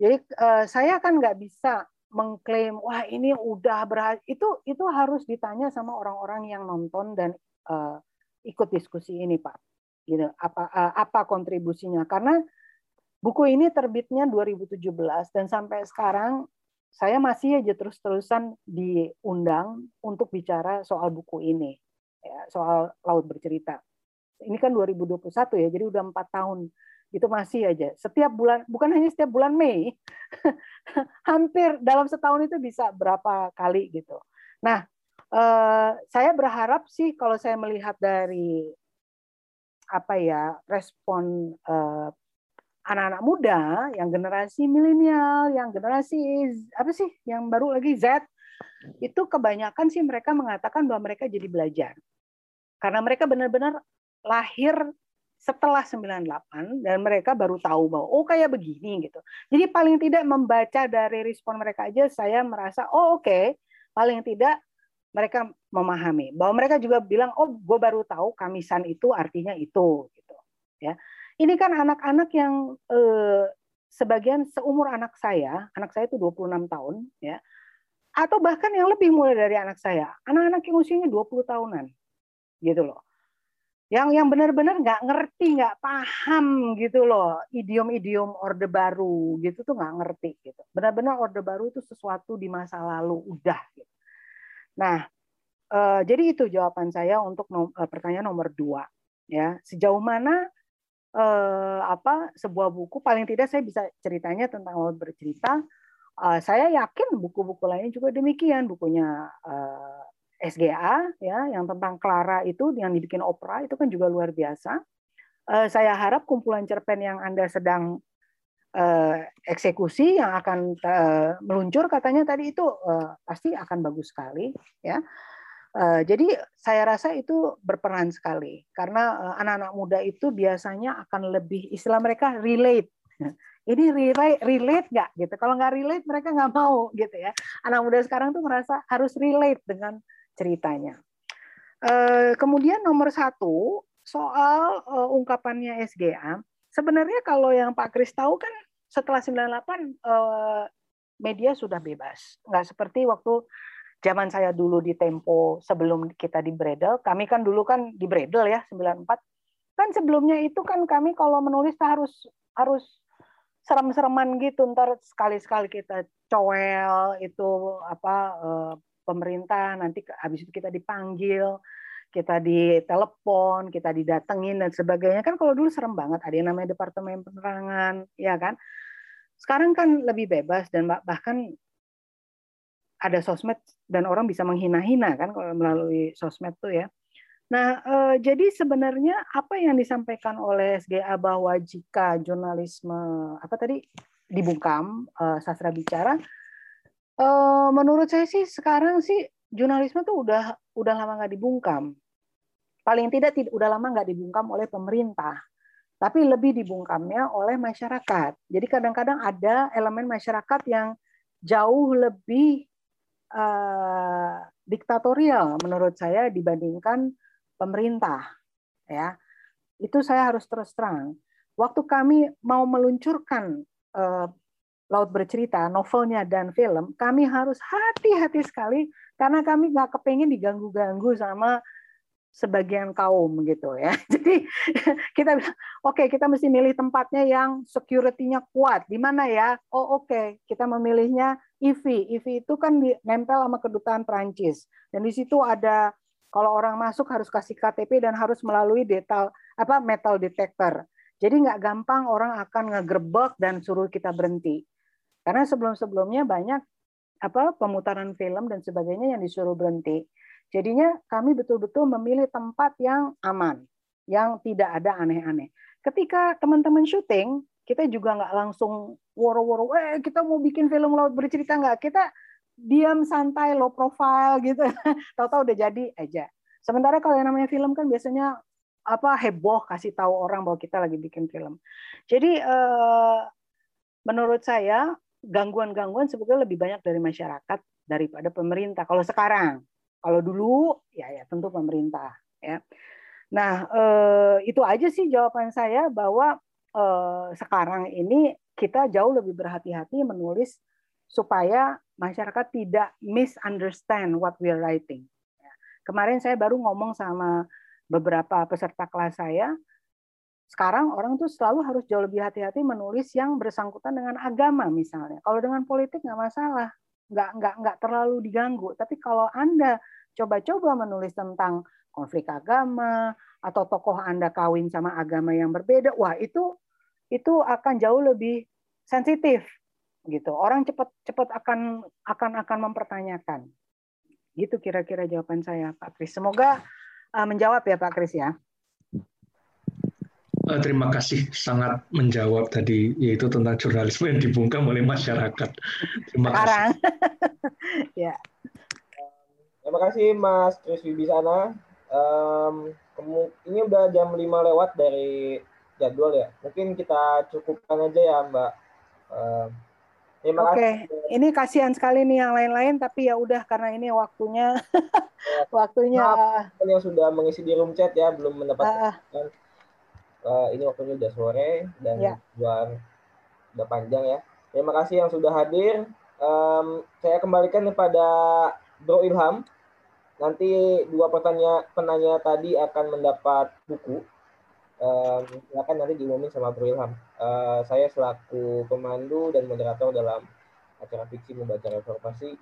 Jadi uh, saya kan nggak bisa mengklaim wah ini udah berhasil itu itu harus ditanya sama orang-orang yang nonton dan uh, ikut diskusi ini pak. Gitu apa uh, apa kontribusinya? Karena buku ini terbitnya 2017 dan sampai sekarang saya masih aja terus-terusan diundang untuk bicara soal buku ini ya, soal laut bercerita. Ini kan 2021 ya jadi udah empat tahun itu masih aja. Setiap bulan bukan hanya setiap bulan Mei hampir dalam setahun itu bisa berapa kali gitu. Nah eh, saya berharap sih kalau saya melihat dari apa ya respon eh, anak-anak muda yang generasi milenial yang generasi apa sih yang baru lagi Z itu kebanyakan sih mereka mengatakan bahwa mereka jadi belajar. Karena mereka benar-benar lahir setelah 98 dan mereka baru tahu bahwa oh kayak begini gitu. Jadi paling tidak membaca dari respon mereka aja saya merasa oh oke, okay. paling tidak mereka memahami bahwa mereka juga bilang oh gue baru tahu kamisan itu artinya itu gitu ya. Ini kan anak-anak yang eh, sebagian seumur anak saya, anak saya itu 26 tahun ya. Atau bahkan yang lebih muda dari anak saya, anak-anak yang usianya 20 tahunan. Gitu loh yang yang benar-benar nggak ngerti nggak paham gitu loh idiom-idiom orde baru gitu tuh nggak ngerti gitu benar-benar orde baru itu sesuatu di masa lalu udah gitu. nah eh, jadi itu jawaban saya untuk nom, eh, pertanyaan nomor dua ya sejauh mana eh, apa sebuah buku paling tidak saya bisa ceritanya tentang laut bercerita eh, saya yakin buku-buku lainnya juga demikian bukunya eh, SGA ya yang tentang Clara itu yang dibikin opera itu kan juga luar biasa. Uh, saya harap kumpulan cerpen yang Anda sedang uh, eksekusi yang akan uh, meluncur katanya tadi itu uh, pasti akan bagus sekali ya. Uh, jadi saya rasa itu berperan sekali karena anak-anak muda itu biasanya akan lebih istilah mereka relate. Ini relate relate nggak gitu? Kalau nggak relate mereka nggak mau gitu ya. Anak muda sekarang tuh merasa harus relate dengan ceritanya. Eh, kemudian nomor satu soal eh, ungkapannya SGA, sebenarnya kalau yang Pak Kris tahu kan setelah 98 eh, media sudah bebas, nggak seperti waktu zaman saya dulu di Tempo sebelum kita di Bredel, kami kan dulu kan di Bredel ya 94, kan sebelumnya itu kan kami kalau menulis harus harus serem-sereman gitu. Ntar sekali-sekali kita coel itu apa pemerintah, nanti habis itu kita dipanggil, kita ditelepon, kita didatengin dan sebagainya. Kan kalau dulu serem banget, ada yang namanya departemen penerangan, ya kan. Sekarang kan lebih bebas dan bahkan ada sosmed dan orang bisa menghina-hina kan kalau melalui sosmed tuh ya. Nah, eh, jadi sebenarnya apa yang disampaikan oleh SGA bahwa jika jurnalisme apa tadi dibungkam eh, sastra bicara Uh, menurut saya sih sekarang sih jurnalisme tuh udah udah lama nggak dibungkam. Paling tidak tidak udah lama nggak dibungkam oleh pemerintah, tapi lebih dibungkamnya oleh masyarakat. Jadi kadang-kadang ada elemen masyarakat yang jauh lebih uh, diktatorial menurut saya dibandingkan pemerintah. Ya, itu saya harus terus terang. Waktu kami mau meluncurkan uh, Laut Bercerita, novelnya dan film, kami harus hati-hati sekali karena kami nggak kepengen diganggu-ganggu sama sebagian kaum gitu ya. Jadi kita oke okay, kita mesti milih tempatnya yang security-nya kuat. Di mana ya? Oh oke, okay. kita memilihnya IV. IV itu kan nempel sama kedutaan Prancis. Dan di situ ada kalau orang masuk harus kasih KTP dan harus melalui detail apa metal detector. Jadi nggak gampang orang akan ngegerbek dan suruh kita berhenti. Karena sebelum-sebelumnya banyak apa pemutaran film dan sebagainya yang disuruh berhenti. Jadinya kami betul-betul memilih tempat yang aman, yang tidak ada aneh-aneh. Ketika teman-teman syuting, kita juga nggak langsung woro-woro, eh kita mau bikin film laut bercerita nggak? Kita diam santai, low profile gitu. Tahu-tahu udah jadi aja. Sementara kalau yang namanya film kan biasanya apa heboh kasih tahu orang bahwa kita lagi bikin film. Jadi eh, menurut saya gangguan-gangguan sebetulnya lebih banyak dari masyarakat daripada pemerintah. Kalau sekarang, Kalau dulu ya ya tentu pemerintah ya. Nah, eh, itu aja sih jawaban saya bahwa eh, sekarang ini kita jauh lebih berhati-hati menulis supaya masyarakat tidak misunderstand what we are writing. Kemarin saya baru ngomong sama beberapa peserta kelas saya, sekarang orang tuh selalu harus jauh lebih hati-hati menulis yang bersangkutan dengan agama misalnya. Kalau dengan politik nggak masalah, nggak nggak nggak terlalu diganggu. Tapi kalau anda coba-coba menulis tentang konflik agama atau tokoh anda kawin sama agama yang berbeda, wah itu itu akan jauh lebih sensitif gitu. Orang cepat-cepat akan akan akan mempertanyakan. Gitu kira-kira jawaban saya, Pak Kris. Semoga uh, menjawab ya, Pak Kris ya. Eh, terima kasih sangat menjawab tadi yaitu tentang jurnalisme yang dibungkam oleh masyarakat. Terima Sekarang. kasih. ya. Terima kasih Mas Chris Wibisana. Um, ini udah jam 5 lewat dari jadwal ya. Mungkin kita cukupkan aja ya Mbak. Um, terima Oke, kasih. ini kasihan sekali nih yang lain-lain tapi ya udah karena ini waktunya waktunya Maaf, yang sudah mengisi di room chat ya belum mendapatkan uh, uh, ini waktunya udah sore dan ya. luar udah panjang ya. Terima kasih yang sudah hadir. Um, saya kembalikan kepada Bro Ilham. Nanti dua pertanyaan penanya tadi akan mendapat buku. Um, silakan nanti diumumin sama Bro Ilham. Uh, saya selaku pemandu dan moderator dalam acara fiksi membaca reformasi.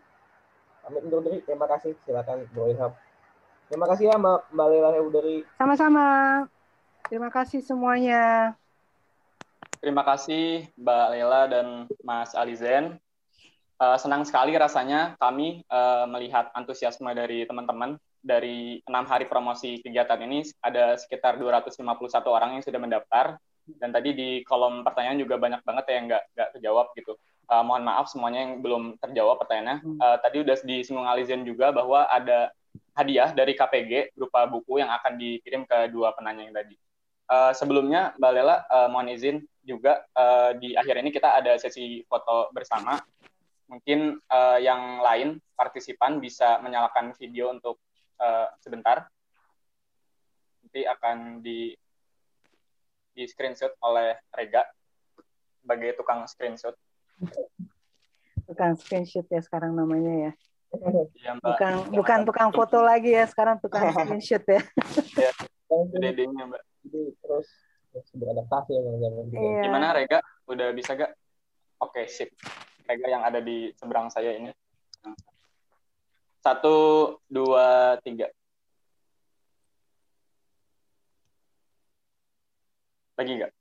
Kami undur diri. Terima kasih. Silakan Bro Ilham. Terima kasih ya Mbak, Mbak Lela Udari. Sama-sama. Terima kasih semuanya. Terima kasih Mbak Lela dan Mas Alizen. Uh, senang sekali rasanya kami uh, melihat antusiasme dari teman-teman dari enam hari promosi kegiatan ini ada sekitar 251 orang yang sudah mendaftar dan tadi di kolom pertanyaan juga banyak banget yang nggak nggak terjawab gitu. Uh, mohon maaf semuanya yang belum terjawab pertanyaannya. Uh, tadi udah disinggung Alizen juga bahwa ada hadiah dari KPG berupa buku yang akan dikirim ke dua penanya yang tadi. Uh, sebelumnya, Mbak Lela, uh, mohon izin juga uh, di akhir ini kita ada sesi foto bersama. Mungkin uh, yang lain partisipan bisa menyalakan video untuk uh, sebentar. Nanti akan di di screenshot oleh Rega sebagai tukang screenshot. Tukang screenshot ya sekarang namanya ya. ya Mbak. Bukan bukan tukang foto lagi ya sekarang tukang screenshot ya. ya. Dedenya Mbak jadi terus terus beradaptasi ya zaman iya. gimana Rega? Udah bisa gak? Oke sip. Rega yang ada di seberang saya ini. Satu dua tiga. Lagi gak?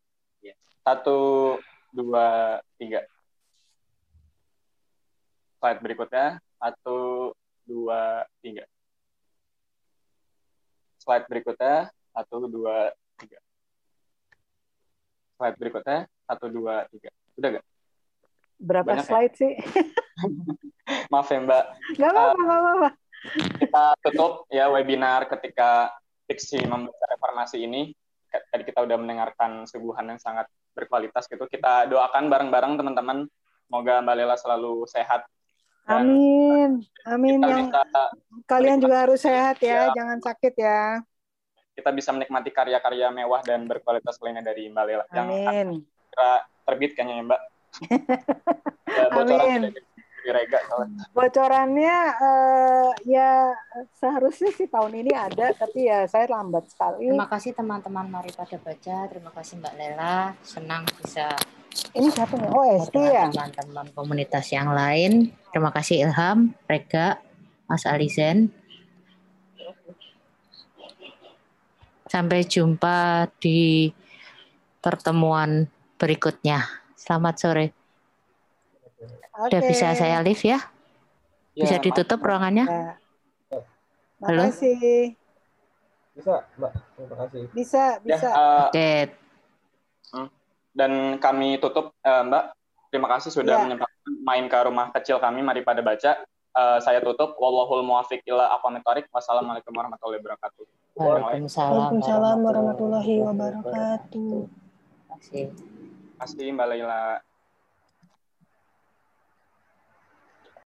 Iya. satu dua tiga. Slide berikutnya. Satu dua tiga. Slide berikutnya satu dua tiga. Slide berikutnya, satu, dua, tiga. Udah gak? Berapa Banyak ya? slide ya? sih? Maaf ya Mbak. Gak apa-apa, uh, gak apa-apa. Kita tutup ya webinar ketika fiksi membaca reformasi ini. Tadi kita udah mendengarkan suguhan yang sangat berkualitas gitu. Kita doakan bareng-bareng teman-teman. Semoga Mbak Lela selalu sehat. Amin. Amin. Yang kalian juga harus sehat ya, ya. jangan sakit ya kita bisa menikmati karya-karya mewah dan berkualitas lainnya dari Mbak Lela Amin. yang terbit kayaknya ya Mbak. ya, bocoran Amin. Dari Rega Bocorannya uh, ya seharusnya sih tahun ini ada, tapi ya saya lambat sekali. Terima kasih teman-teman Mari pada baca. Terima kasih Mbak Lela. Senang bisa ini siapa nih? Oh, ya. Teman-teman komunitas yang lain. Terima kasih Ilham, Rega, Mas Alizen. Sampai jumpa di pertemuan berikutnya. Selamat sore. Okay. Udah bisa saya live ya? Bisa ya, ditutup maaf. ruangannya? Ya. Halo? Makasih. Bisa, Mbak. Terima kasih. Bisa, ya, bisa. Ya, uh, Oke. Okay. Hmm. Dan kami tutup, uh, Mbak. Terima kasih sudah ya. menyempatkan main ke rumah kecil kami. Mari pada baca. Uh, saya tutup. Wallahul muwafiq ila aqwamit Wassalamualaikum warahmatullahi wabarakatuh. Waalaikumsalam warahmatullahi wabarakatuh. Terima kasih Mbak Laila.